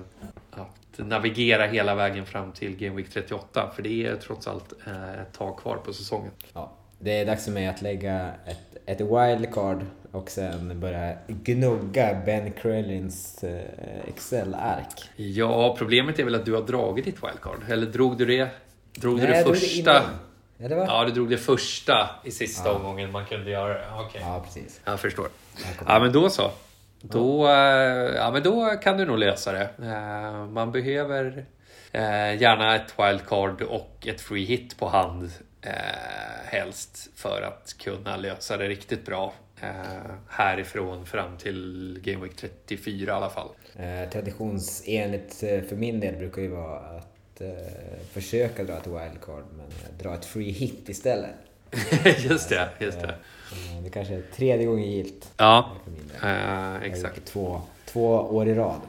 att navigera hela vägen fram till Game Week 38. För det är trots allt eh, ett tag kvar på säsongen. Ja, det är dags för mig att lägga ett, ett wildcard och sen börja gnugga Ben Krellins Excel-ark. Ja, problemet är väl att du har dragit ditt wildcard. Eller drog du det? Drog Nej, du det första? Det Ja, det var... ja, du drog det första i sista ja. omgången man kunde göra. Okay. Ja, precis. Jag förstår. Ja, men då så. Då, eh, ja, men då kan du nog lösa det. Eh, man behöver eh, gärna ett wildcard och ett free hit på hand helst för att kunna lösa det riktigt bra härifrån fram till Game Week 34 i alla fall. Traditionsenligt för min del brukar ju vara att försöka dra ett wildcard men dra ett free hit istället. just det, just det. Eh, det kanske är tredje gången gilt. Ja, eh, exakt. Två, två år i rad.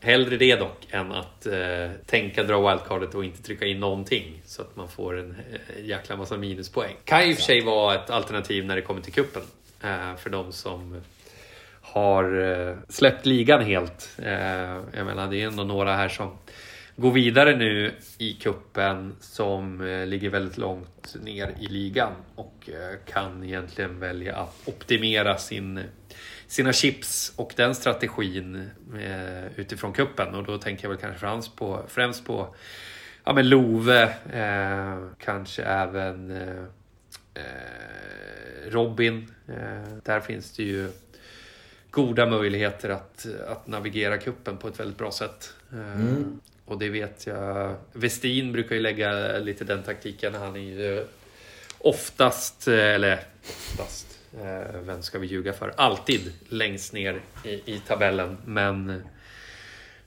Hellre det dock än att eh, tänka dra wildcardet och inte trycka in någonting så att man får en eh, jäkla massa minuspoäng. Kan i och för sig vara ett alternativ när det kommer till kuppen eh, för de som har eh, släppt ligan helt. Eh, jag menar, det är ändå några här som gå vidare nu i kuppen som eh, ligger väldigt långt ner i ligan och eh, kan egentligen välja att optimera sin, sina chips och den strategin eh, utifrån kuppen och då tänker jag väl kanske främst på, främst på ja, men Love, eh, kanske även eh, Robin. Eh, där finns det ju goda möjligheter att, att navigera kuppen på ett väldigt bra sätt. Mm. Och det vet jag. Westin brukar ju lägga lite den taktiken. Han är ju oftast, eller oftast, eh, vem ska vi ljuga för? Alltid längst ner i, i tabellen. Men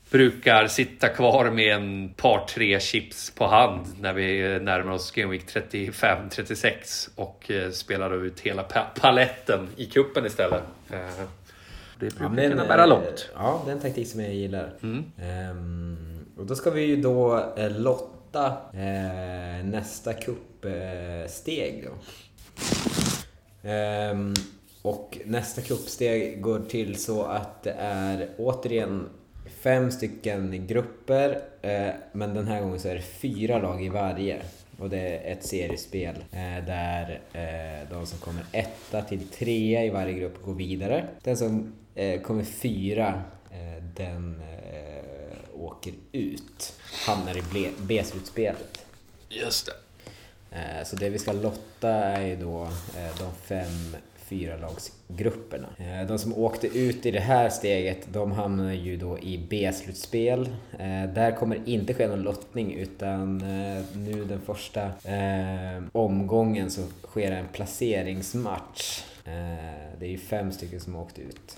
brukar sitta kvar med en par tre chips på hand när vi närmar oss Game Week 35-36 och eh, spelar ut hela paletten i kuppen istället. Eh, det brukar ja, men, kunna bära långt. Ja, det är en taktik som jag gillar. Mm. Um, och då ska vi ju då eh, lotta eh, nästa kuppsteg. Eh, Och nästa kuppsteg går till så att det är återigen fem stycken grupper. Eh, men den här gången så är det fyra lag i varje. Och det är ett seriespel eh, där eh, de som kommer etta till trea i varje grupp går vidare. Den som eh, kommer fyra, eh, den eh, åker ut. Hamnar i B-slutspelet. Just det. Eh, Så det vi ska lotta är ju då eh, de fem fyralagsgrupperna. Eh, De som åkte ut i det här steget, de hamnar ju då i B-slutspel. Där kommer inte ske någon lottning utan nu den första omgången så sker en placeringsmatch. Det är ju fem stycken som har åkt ut.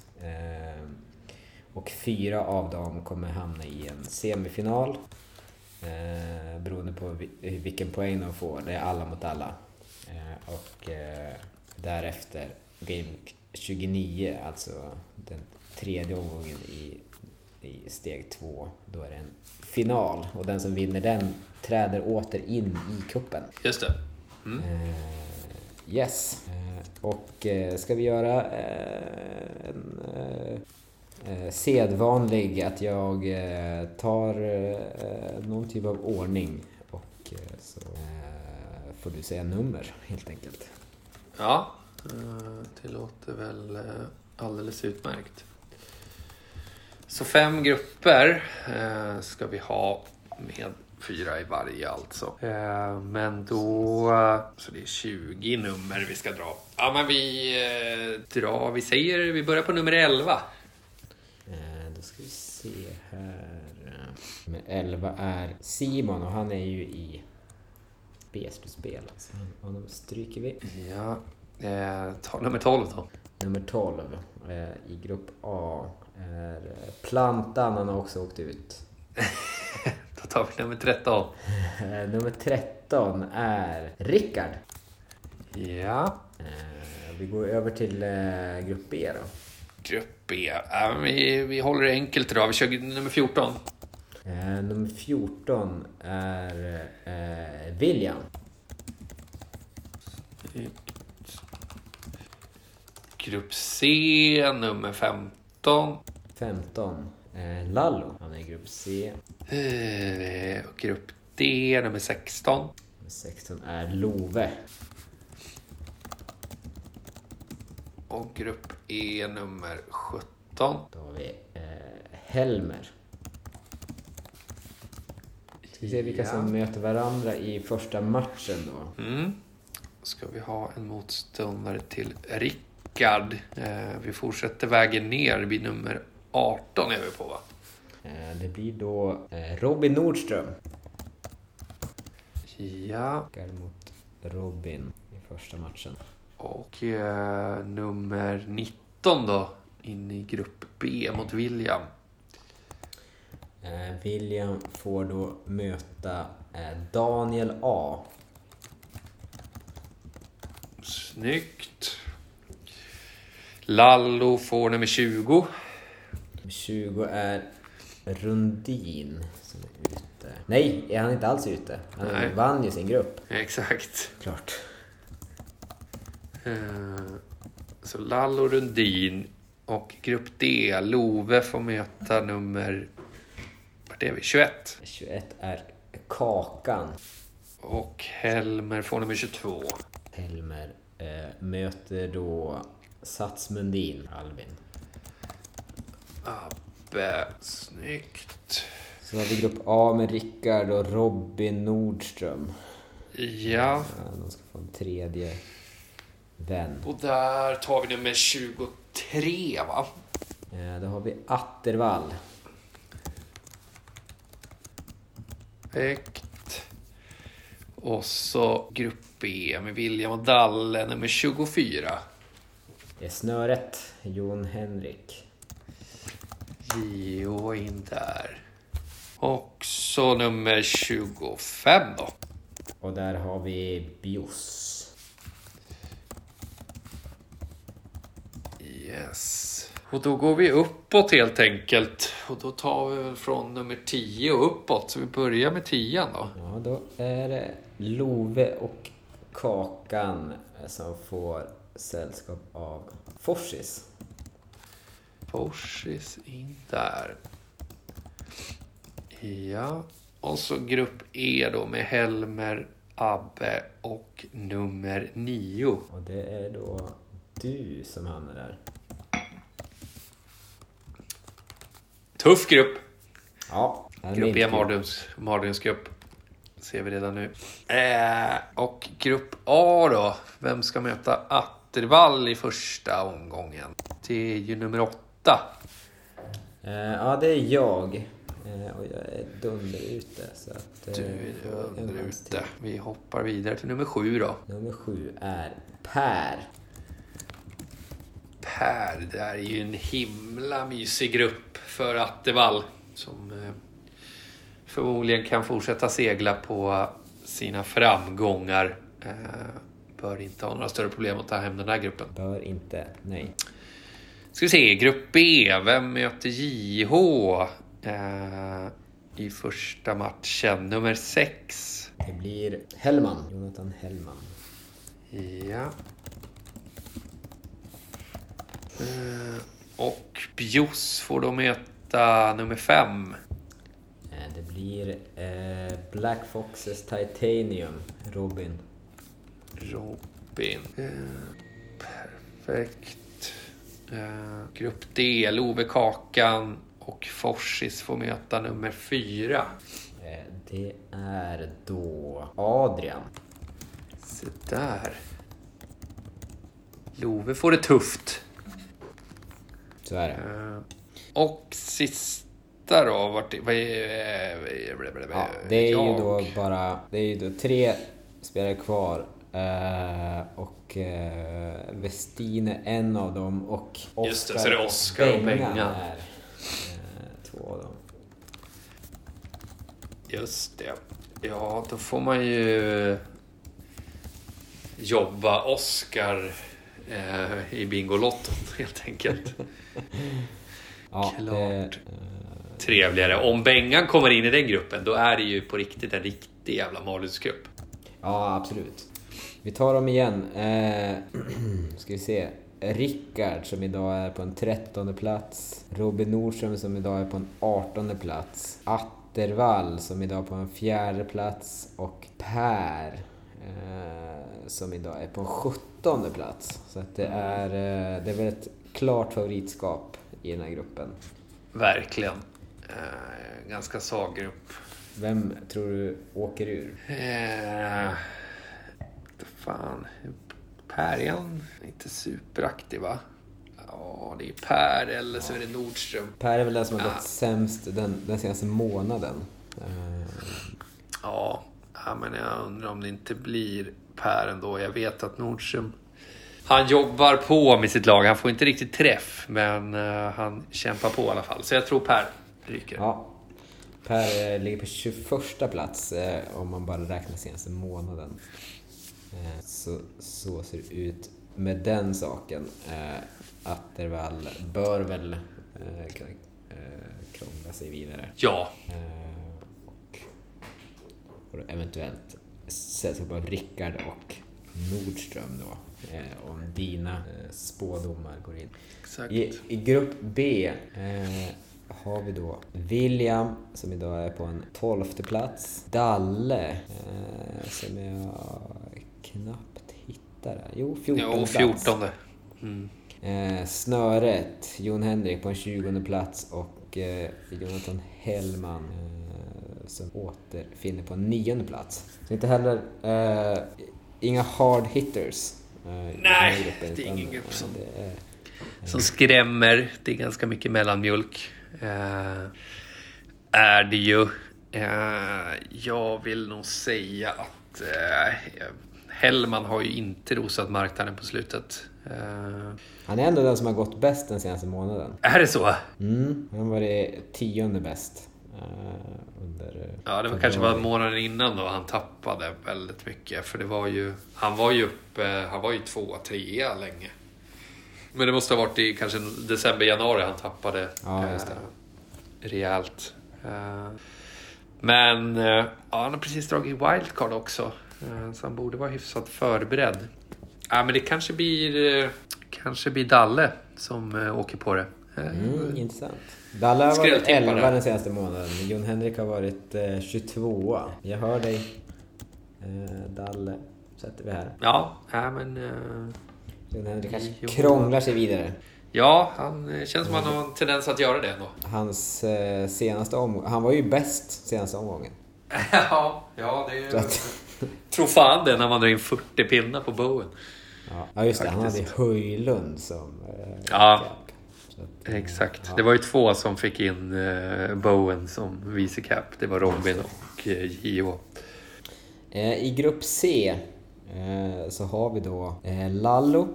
Och fyra av dem kommer hamna i en semifinal. Eh, beroende på vi- vilken poäng de får. Det är alla mot alla. Eh, och eh, därefter Game 29, alltså den tredje omgången i, i steg två. Då är det en final och den som vinner den träder åter in i kuppen. Just det. Eh, yes. Eh, och eh, ska vi göra en eh, sedvanlig att jag eh, tar eh, någon typ av ordning och eh, så eh, får du säga nummer helt enkelt. Ja, eh, det låter väl eh, alldeles utmärkt. Så fem grupper eh, ska vi ha med fyra i varje alltså. Eh, Men då... Eh, så det är 20 nummer vi ska dra. Ja, men vi eh, drar... Vi säger... Vi börjar på nummer 11. Eh, då ska vi se här. Nummer 11 är Simon och han är ju i B-slutspel. Så honom stryker vi. Ja, eh, ta nummer 12 då. Nummer 12 eh, i grupp A är eh, Plantan, han har också åkt ut. Då tar vi nummer 13. Eh, Nummer 13 är Rickard. Ja. Eh, Vi går över till eh, grupp B då. Grupp B. Men vi, vi håller det enkelt idag. Vi kör nummer 14. Eh, Nummer 14 är eh, William. Grupp C, nummer 15. 15 eh, Lallo, han är i grupp C. Eh, grupp D, nummer 16. Nummer 16 är Love. Och grupp E, nummer 17. Då har vi eh, Helmer. Ska vi se vilka Ja. som möter varandra i första matchen då. Mm. Ska vi ha en motståndare till Rickard. Eh, vi fortsätter vägen ner vid nummer 18 är vi på va? Eh, Det blir då eh, Robin Nordström. Ja. Rickard mot Robin i första matchen. Och eh, nummer 19 då. In i grupp B mot William. Eh, William får då möta eh, Daniel A. Snyggt. Lallo får nummer 20. 20 är Rundin som är ute. Nej, är han inte alls ute? Han Nej. vann ju sin grupp. Exakt. Klart. Eh, Så Lallo Rundin och grupp D, Love får möta nummer... Vart är vi? 21. 21 är Kakan. Och Helmer får nummer 22. Helmer eh, möter då Sats Mundin, Albin. Abbe, snyggt. Så har vi grupp A med Rickard och Robin Nordström. Ja, Ja, de ska få en tredje vän. och där tar vi nummer 23 va? Eh, då har vi Attervall. Perfekt. Och så grupp B med William och Dalle, nummer 24. Det är snöret, Jon Henrik. Gio in där. Och så nummer 25 då. Och där har vi Bios. Yes. Och då går vi uppåt helt enkelt. Och då tar vi från nummer 10 och uppåt. Så vi börjar med 10 då. Ja, då är det Love och Kakan som får sällskap av Forsis. Forsis in där. Ja, och så grupp E då med Helmer, Abbe och nummer 9. Och det är då du som hamnar där. Tuff grupp! Ja. Grupp E, mardröms, mardrömsgrupp. Ser vi redan nu. Eh, och grupp A då. Vem ska möta Attervall i första omgången? Det är ju nummer åtta. Eh, ja, det är jag. Eh, och jag är dunder ute. Så att, eh, Du är får en under chans ute. Vi hoppar vidare till nummer sju då. Nummer sju är Per. Per, det här är ju en himla mysig grupp för Attevall som eh, förmodligen kan fortsätta segla på sina framgångar. Eh, bör inte ha några större problem att ta hem den här gruppen. Bör inte. Nej. Ska vi se, grupp B. Vem möter JH eh, i första matchen? Nummer 6. Det blir Hellman. Jonathan Hellman. Ja. Och Bjus får då möta nummer 5. Eh, det blir eh, Black Foxes Titanium. Robin. Robin. Eh, perfekt. Eh, grupp D. Love Kakan och Forsis får möta nummer 4. Eh, det är då Adrian. Se där. Love får det tufft. Så är det. Eh, Och sista då, vart vad är, Ja, det är ju jag. då bara det är ju då tre spelare kvar. Eh, och eh, Westin är en av dem och Oscar Just det, så är det Oscar och Bengan. är eh, två av dem. Just det. Ja, då får man ju jobba Oscar eh, i Bingolotton helt enkelt. Ja, Klart. Det, eh, Trevligare. Om Bengan kommer in i den gruppen, då är det ju på riktigt en riktig jävla mardrömsgrupp. ja, absolut. Vi tar dem igen. Eh, ska vi se. Rickard som idag är på en trettonde plats. Robin Nordström som idag är på en artonde plats. Attervall som idag är på en fjärde plats. Och Per eh, som idag är på en sjuttonde plats. Så att det är, eh, det är väl ett klart favoritskap i den här gruppen. Verkligen. Eh, ganska svag grupp. Vem tror du åker ur? Eh, fan. Per är han inte superaktiv va? Ja, det är Per eller så är det Nordström. Per är väl den som har Ja. gått sämst den, den senaste månaden. Eh, Ja, ja, men jag undrar om det inte blir Per ändå. Jag vet att Nordström han jobbar på med sitt lag. Han får inte riktigt träff, men eh, han kämpar på i alla fall. Så jag tror Per ryker. Ja. Per eh, ligger på 21 plats eh, om man bara räknar senaste månaden. Så, så ser det ut med den saken. Attervall bör väl kunna krångla sig vidare. Ja, och eventuellt sällskap av Rickard och Nordström då. Eh, om dina eh, spådomar går in. exakt. I, I grupp B eh, har vi då William som idag är på en tolfte plats. Dalle eh, som jag knappt hittar. här. Jo, 14 Jo, plats. 14. Mm. Eh, snöret, Jon Henrik på en 20 plats och eh, Jonathan Hellman eh, som återfinner på en nionde plats. Så inte heller, eh, inga hard hitters. Nej, det är ingen grupp eh, som- är, Som skrämmer. Det är ganska mycket mellanmjölk. Eh, är det ju. Eh, jag vill nog säga att eh, Hellman har ju inte rosat marknaden på slutet. Han är ändå den som har gått bäst den senaste månaden. är det så? Mm, han har varit tionde bäst. Eh, under eh, Ja, det var kanske var månaden innan då han tappade väldigt mycket. För det var ju, han var ju uppe, han var ju tvåa, trea länge. Men det måste ha varit i kanske december, januari han tappade Ja, just det. eh, rejält. Men ja, han har precis dragit wildcard också. Så han borde vara hyfsat förberedd. ja, men det kanske blir, kanske blir Dalle som åker på det. Mm, intressant. Dalle har varit Skrälltippare. 11 den senaste månaden. Jon Henrik har varit eh, 22. Jag hör dig. Eh, Dalle sätter vi här. Ja, ja men... eh, Jon Henrik kanske Jo. krånglar sig vidare. Ja, han eh, känns som han har en tendens att göra det ändå. Hans eh, senaste omgång. Han var ju bäst senaste omgången. ja, ja, det är... att, Tror fan det när man drar in 40 pinnar på Bowen. ja. just det. Han hade Faktiskt. Höjlund som... Eh, Ja. Att, eh, Exakt. ja. Det var ju två som fick in eh, Bowen som vice cap. Det var Robin och eh, Gio. Eh, I grupp C eh, så har vi då eh, Lallo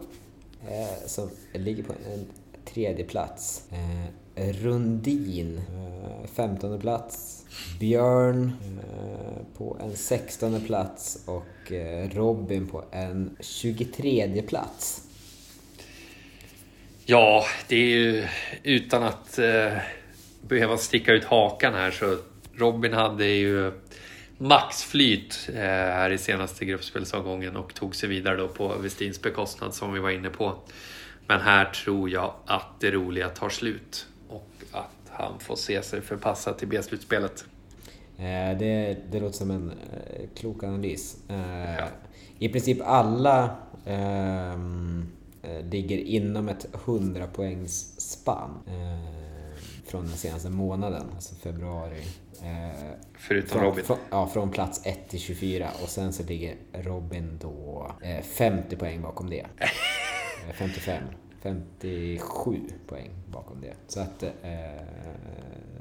eh, som ligger på en tredje plats. Eh, Rundin, eh, 15 plats. Björn eh, på en 16 plats och eh, Robin på en 23 plats. Ja, det är ju utan att eh, behöva sticka ut hakan här så Robin hade ju maxflyt eh, här i senaste gruppspelsomgången och tog sig vidare då på Westins bekostnad som vi var inne på. Men här tror jag att det roliga tar slut och att han får se sig förpassad till B-slutspelet. Eh, det, det låter som en eh, klok analys. Eh, Ja. I princip alla ehm, eh, ligger inom ett 100 poängs spann eh, från den senaste månaden, alltså februari. Eh, Förutom från, Robin. Från, ja, från plats 1 till 24 och sen så ligger Robin då eh, 50 poäng bakom det. Eh, 55. 57 poäng bakom det. Så att eh,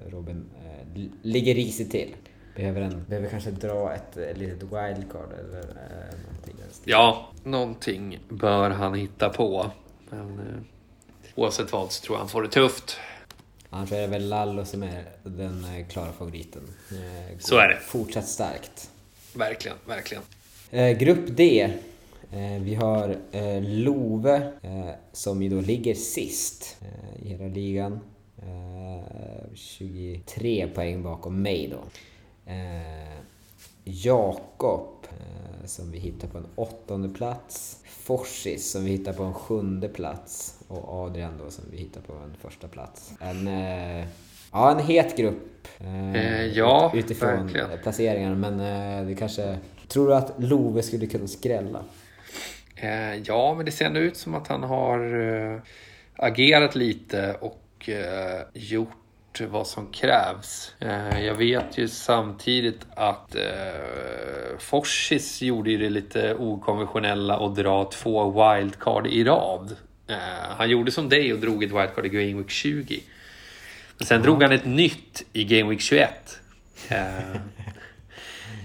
Robin eh, li- ligger risigt till. Behöver, en, behöver kanske dra ett eh, litet wildcard eller eh, stilen. Ja, någonting bör han hitta på. Men eh, oavsett vad så tror jag han får det tufft. Annars är det väl Lallo som är den eh, klara favoriten. Eh, Så är det. Fortsatt starkt. Verkligen, verkligen. Eh, grupp D. Eh, vi har eh, Love eh, som ju då ligger sist eh, i hela ligan. Eh, 23 poäng bakom mig då. Jakob som vi hittar på en åttonde plats. Forsis som vi hittar på en sjunde plats. Och Adrian då som vi hittar på en första plats. En, eh, ja, en het grupp. eh, Eh, ja, ut- utifrån verkligen. placeringar. Men eh, det kanske... Tror du att Love skulle kunna skrälla? Eh, ja, men det ser ändå ut som att han har eh, agerat lite och eh, gjort vad som krävs. Eh, jag vet ju samtidigt att eh, Forsis gjorde ju det lite okonventionella och dra två wildcard i rad. Eh, han gjorde som dig och drog ett wildcard i Game Week 20. Men sen drog han ett nytt i Game Week 21. Eh,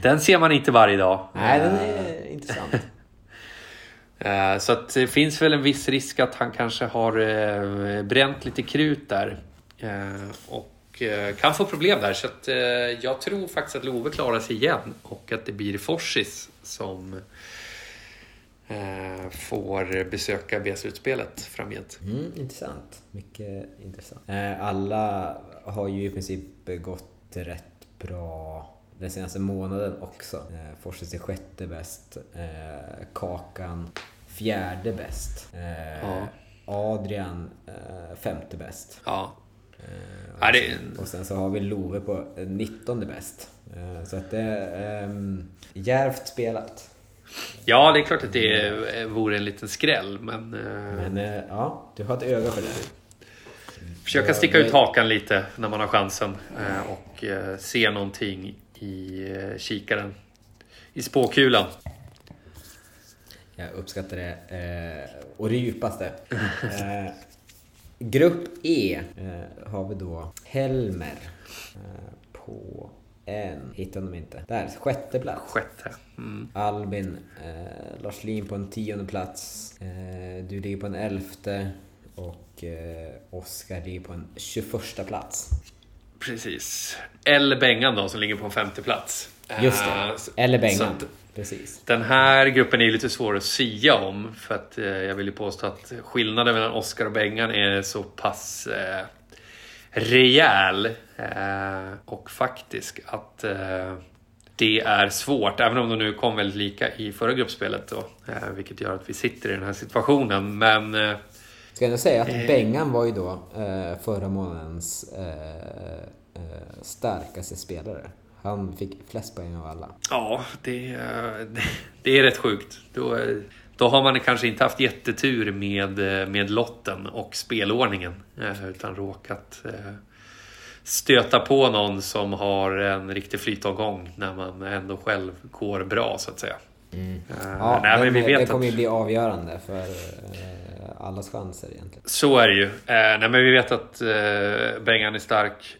den ser man inte varje dag. Nej, den är intressant. Så att det finns väl en viss risk att han kanske har bränt lite krut där. Eh, Och eh, kan få problem där. Så att eh, jag tror faktiskt att Love klarar sig igen. Och att det blir Forsis som får besöka B-slutspelet framgent. Mm, intressant. Mycket intressant. Alla har ju i princip gått rätt bra den senaste månaden också. Eh, Forses är sjätte bäst. Eh, Kakan fjärde bäst. Eh, Ja. Adrian eh, femte bäst. Ja. Eh, och, Ja, det- sen, och sen så har vi Love på eh, 19 bäst. Eh, så att det är um, djärvt spelat. ja, det är klart att det vore en liten skräll. Men, eh, Men ja, du har ett öga för det. Försöka sticka ut hakan lite när man har chansen och se någonting i kikaren. I spåkulan. Jag uppskattar det eh, och det djupaste. Eh, grupp E eh, har vi då Helmer eh, på en, hittar de inte. Där, sjätte plats. Sjätte. Mm. Albin, eh, Lars Lin på en tionde plats. Eh, du ligger på en elfte och eh, Oskar ligger på en 21 plats. Precis. Eller Bengan då som ligger på en femte plats. Just Eh, det. så- Eller Bengan. Precis. Den här gruppen är lite svår att sia om för att eh, jag vill ju påstå att skillnaden mellan Oscar och Bengan är så pass eh, rejäl eh, och faktisk att eh, det är svårt, även om de nu kom väldigt lika i förra gruppspelet då, eh, vilket gör att vi sitter i den här situationen. Men eh, Ska jag säga att Bengan var ju då eh, förra månadens eh, eh, starkaste spelare. Han fick flest poäng av alla. ja, det, eh, det, det är rätt sjukt. Då, eh, då har man kanske inte haft jättetur med, eh, med lotten och spelordningen, utan råkat stöta på någon som har en riktig flytomgång när man ändå själv går bra så att säga. Eh, Ja, nej, men vi vet den att- kommer ju bli avgörande för allas chanser egentligen. Så är det ju. Nej, men vi vet att Bengan är stark.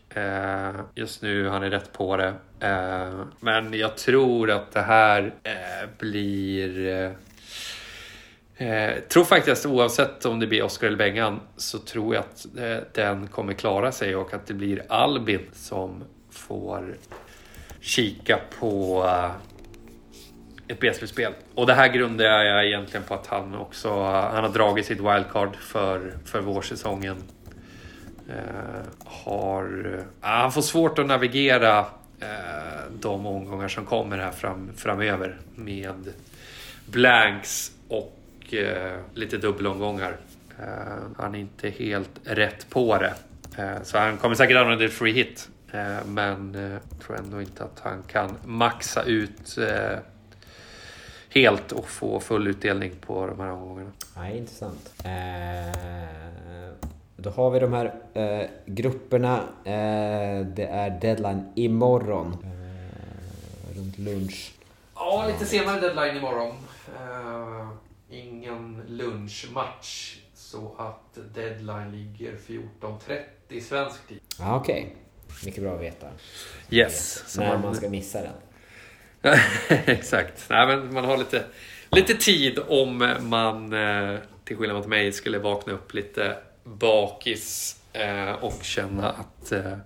Just nu han är rätt på det. Eh, men jag tror att det här eh, blir... Eh, eh tror faktiskt oavsett om det blir Oscar eller Bengan så tror jag att eh, den kommer klara sig och att det blir Albin som får kika på eh, ett B-slutspel. Och det här grundar jag egentligen på att han också eh, han har dragit sitt wildcard för, för vårsäsongen. Eh, har, eh, han får svårt att navigera Eh, de omgångar som kommer här fram, framöver med blanks och eh, lite dubbelomgångar. Eh, han är inte helt rätt på det. Eh, så han kommer säkert använda ett free hit. Eh, men eh, tror ändå inte att han kan maxa ut eh, helt och få full utdelning på de här omgångarna. Nej, intressant. Eh, då har vi de här eh, grupperna. Eh, det är deadline imorgon. Eh, runt lunch. Ja, lite senare deadline imorgon. Uh, ingen lunchmatch. Så att deadline ligger 14.30 svensk tid. Ja, okej. Mycket bra att veta. Yes. Så När man, man ska missa den. Exakt. Nej, men man har lite, lite tid om man, eh, till skillnad mot mig, skulle vakna upp lite bakis eh, och känna att eh,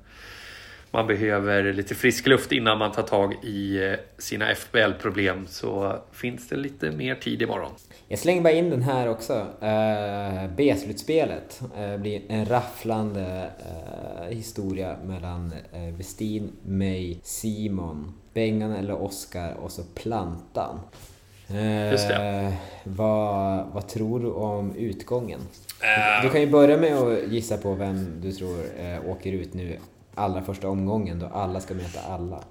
man behöver lite frisk luft innan man tar tag i eh, sina FBL-problem så finns det lite mer tid imorgon. Jag slänger bara in den här också. Eh, B-slutspelet uh, blir en rafflande eh, historia mellan eh, Westin, mig, Simon, Bengan eller Oskar och så Plantan. Eh, Just det. Vad, vad tror du om utgången? Eh, Du kan ju börja med att gissa på vem du tror eh, åker ut nu allra första omgången då alla ska möta alla.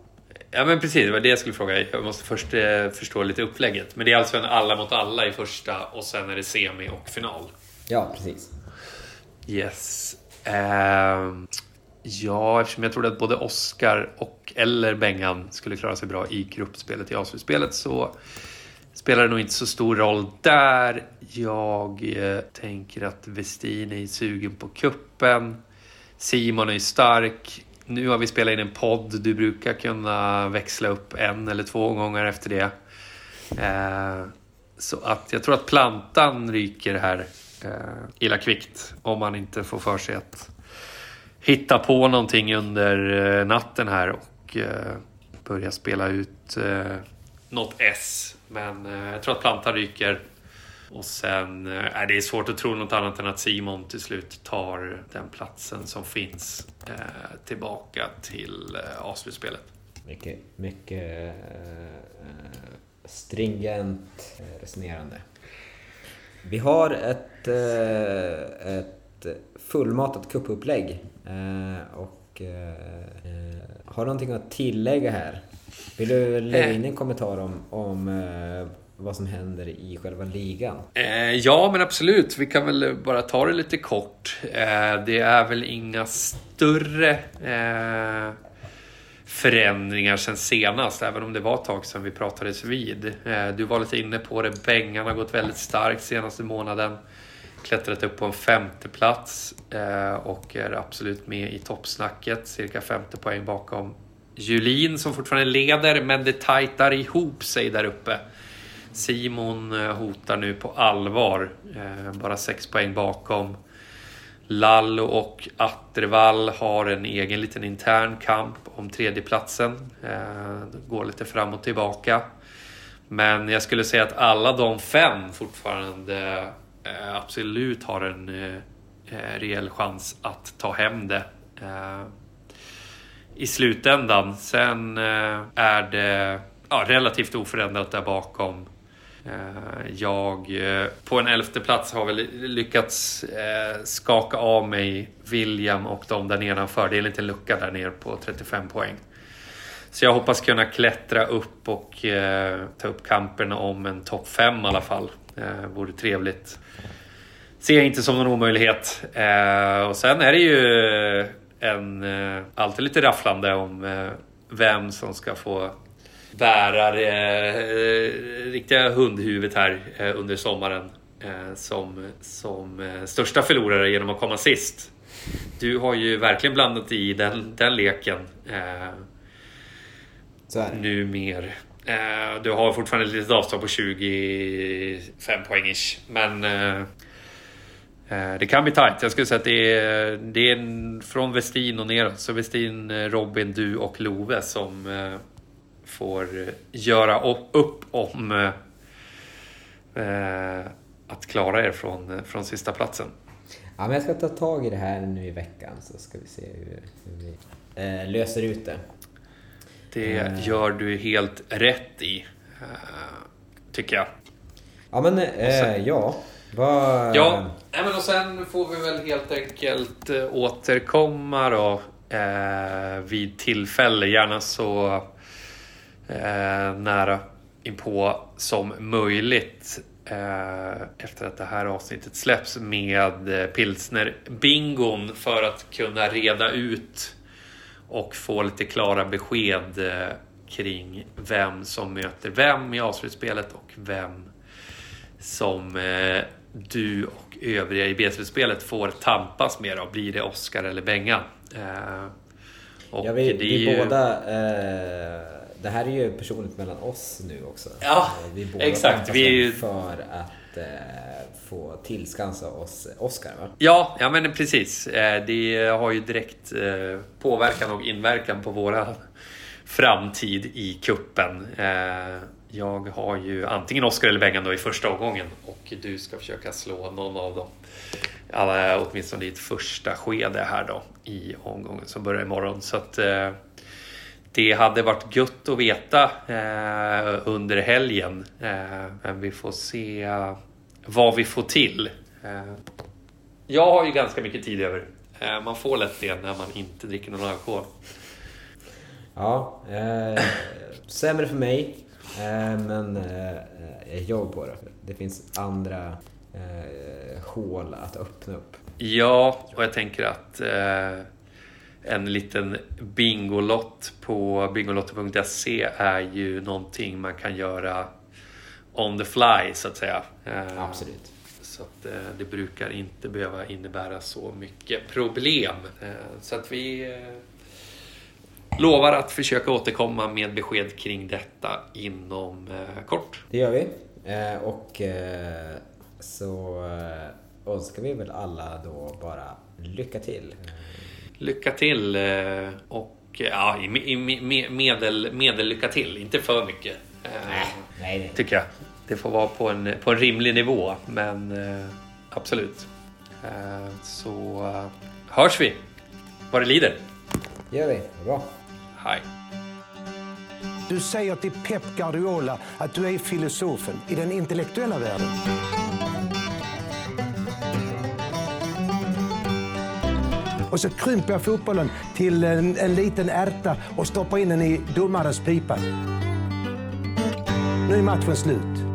Ja men precis, det var det jag skulle fråga. Jag måste först eh, förstå lite upplägget. Men det är alltså en alla mot alla i första och sen är det semi och final. Ja, precis. Yes. Ehm, ja, eftersom jag trodde att både Oscar och eller Bengan skulle klara sig bra i gruppspelet i avslutspelet så spelar det nog inte så stor roll där. Jag eh, tänker att Westin är sugen på kuppen. Simon är stark. Nu har vi spelat in en podd. Du brukar kunna växla upp en eller två gånger efter det. Eh, så att jag tror att plantan ryker här eh, illa kvickt. Om man inte får för sig att hitta på någonting under eh, natten här och eh, börja spela ut eh, något S. Men eh, jag tror att plantan ryker. Och sen eh, är det svårt att tro något annat än att Simon till slut tar den platsen som finns eh, tillbaka till eh, avslutspelet. Mycket, mycket eh, stringent eh, resonerande. Vi har ett, eh, ett fullmatat kuppupplägg eh, och eh, eh har du någonting att tillägga här? Vill du lägga in en kommentar om, om eh, vad som händer i själva ligan? Eh, ja, men absolut. Vi kan väl bara ta det lite kort. Eh, det är väl inga större eh, förändringar sen senast, även om det var ett tag sedan vi pratades vid. Eh, du var lite inne på det. Bengan har gått väldigt starkt senaste månaden. Klättrat upp på en femte plats eh, och är absolut med i toppsnacket. Cirka 50 poäng bakom Julin som fortfarande leder, men det tajtar ihop sig där uppe. Simon eh, hotar nu på allvar. Eh, bara sex poäng bakom. Lallo och Attervall har en egen liten intern kamp om tredjeplatsen. Eh, går lite fram och tillbaka. Men jag skulle säga att alla de fem fortfarande absolut har en rejäl chans att ta hem det. I slutändan. Sen eh, är det ja, relativt oförändrat där bakom. Eh, jag eh, på en elfte plats har väl lyckats eh, skaka av mig William och de där nedanför. Det är en liten lucka där nere på 35 poäng. Så jag hoppas kunna klättra upp och eh, ta upp kampen om en topp 5 i alla fall. Eh, vore trevligt. Ser jag inte som någon omöjlighet. Eh, och sen är det ju en, eh, alltid lite rafflande om eh, vem som ska få bära det eh, riktiga hundhuvudet här under sommaren. Som, som största förlorare genom att komma sist. Du har ju verkligen blandat i den, den leken. Eh, det. numer. Eh, du har fortfarande ett litet avstånd på 25 poäng ish. Men eh, det kan bli tajt. Jag skulle säga att det är, det är från Westin och neråt. Så Westin, eh, Robin, du och Love som eh, får eh, göra upp om eh, att klara er från, eh, från sista platsen. Ja, men jag ska ta tag i det här nu i veckan så ska vi se hur, hur vi eh, löser ut det. Det Eh. gör du helt rätt i. eh, Tycker jag. Ja, men eh, ja. Var... Ja, nej, men och sen får vi väl helt enkelt eh, återkomma då eh, vid tillfälle. Gärna så eh, nära inpå som möjligt eh, efter att det här avsnittet släpps med pilsnerbingon. pilsner-bingon för att kunna reda ut och få lite klara besked eh, kring vem som möter vem i avslutspelet och vem som eh, du och övriga i B-slutspelet får tampas med. Då. Blir det Oscar eller Benga? Eh, Ja, vi, vi ju- båda... Eh, det här är ju personligt mellan oss nu också. Ja, Eh, vi båda exakt. Vi är ju- för att eh, få tillskansa oss Oscar, va? Ja, ja men precis. Eh, Det har ju direkt eh, påverkan och inverkan på våra framtid i kuppen. Jag har ju antingen Oscar eller Bengan då i första omgången och du ska försöka slå någon av dem. Alla, åtminstone i ett första skede här då i omgången som börjar imorgon. Så att eh, det hade varit gött att veta eh, under helgen. Eh, men vi får se vad vi får till. Eh, jag har ju ganska mycket tid över. Eh, man får lätt det när man inte dricker någon alkohol. Ja, eh, sämre för mig. Eh, men eh, jag jobbar på det. Det finns andra eh, hål att öppna upp. Ja, och jag tänker att eh, en liten bingolott på bingolotter.se är ju någonting man kan göra on the fly så att säga. Eh, Absolut. Så att eh, det brukar inte behöva innebära så mycket problem. Eh, så att vi lovar att försöka återkomma med besked kring detta inom eh, kort. Det gör vi. Eh, och eh, så önskar vi väl alla då bara lycka till. Lycka till och ja, medel, medel lycka till. Inte för mycket. Nej, nej. Tycker jag. Det får vara på en, på en rimlig nivå, men absolut. Så hörs vi vad det lider. Gör vi. Bra. Hej. Du säger till Pep Guardiola att du är filosofen i den intellektuella världen. Och så krymper jag fotbollen till en, en liten ärta och stoppar in den i domarens pipa. Nu är matchen slut.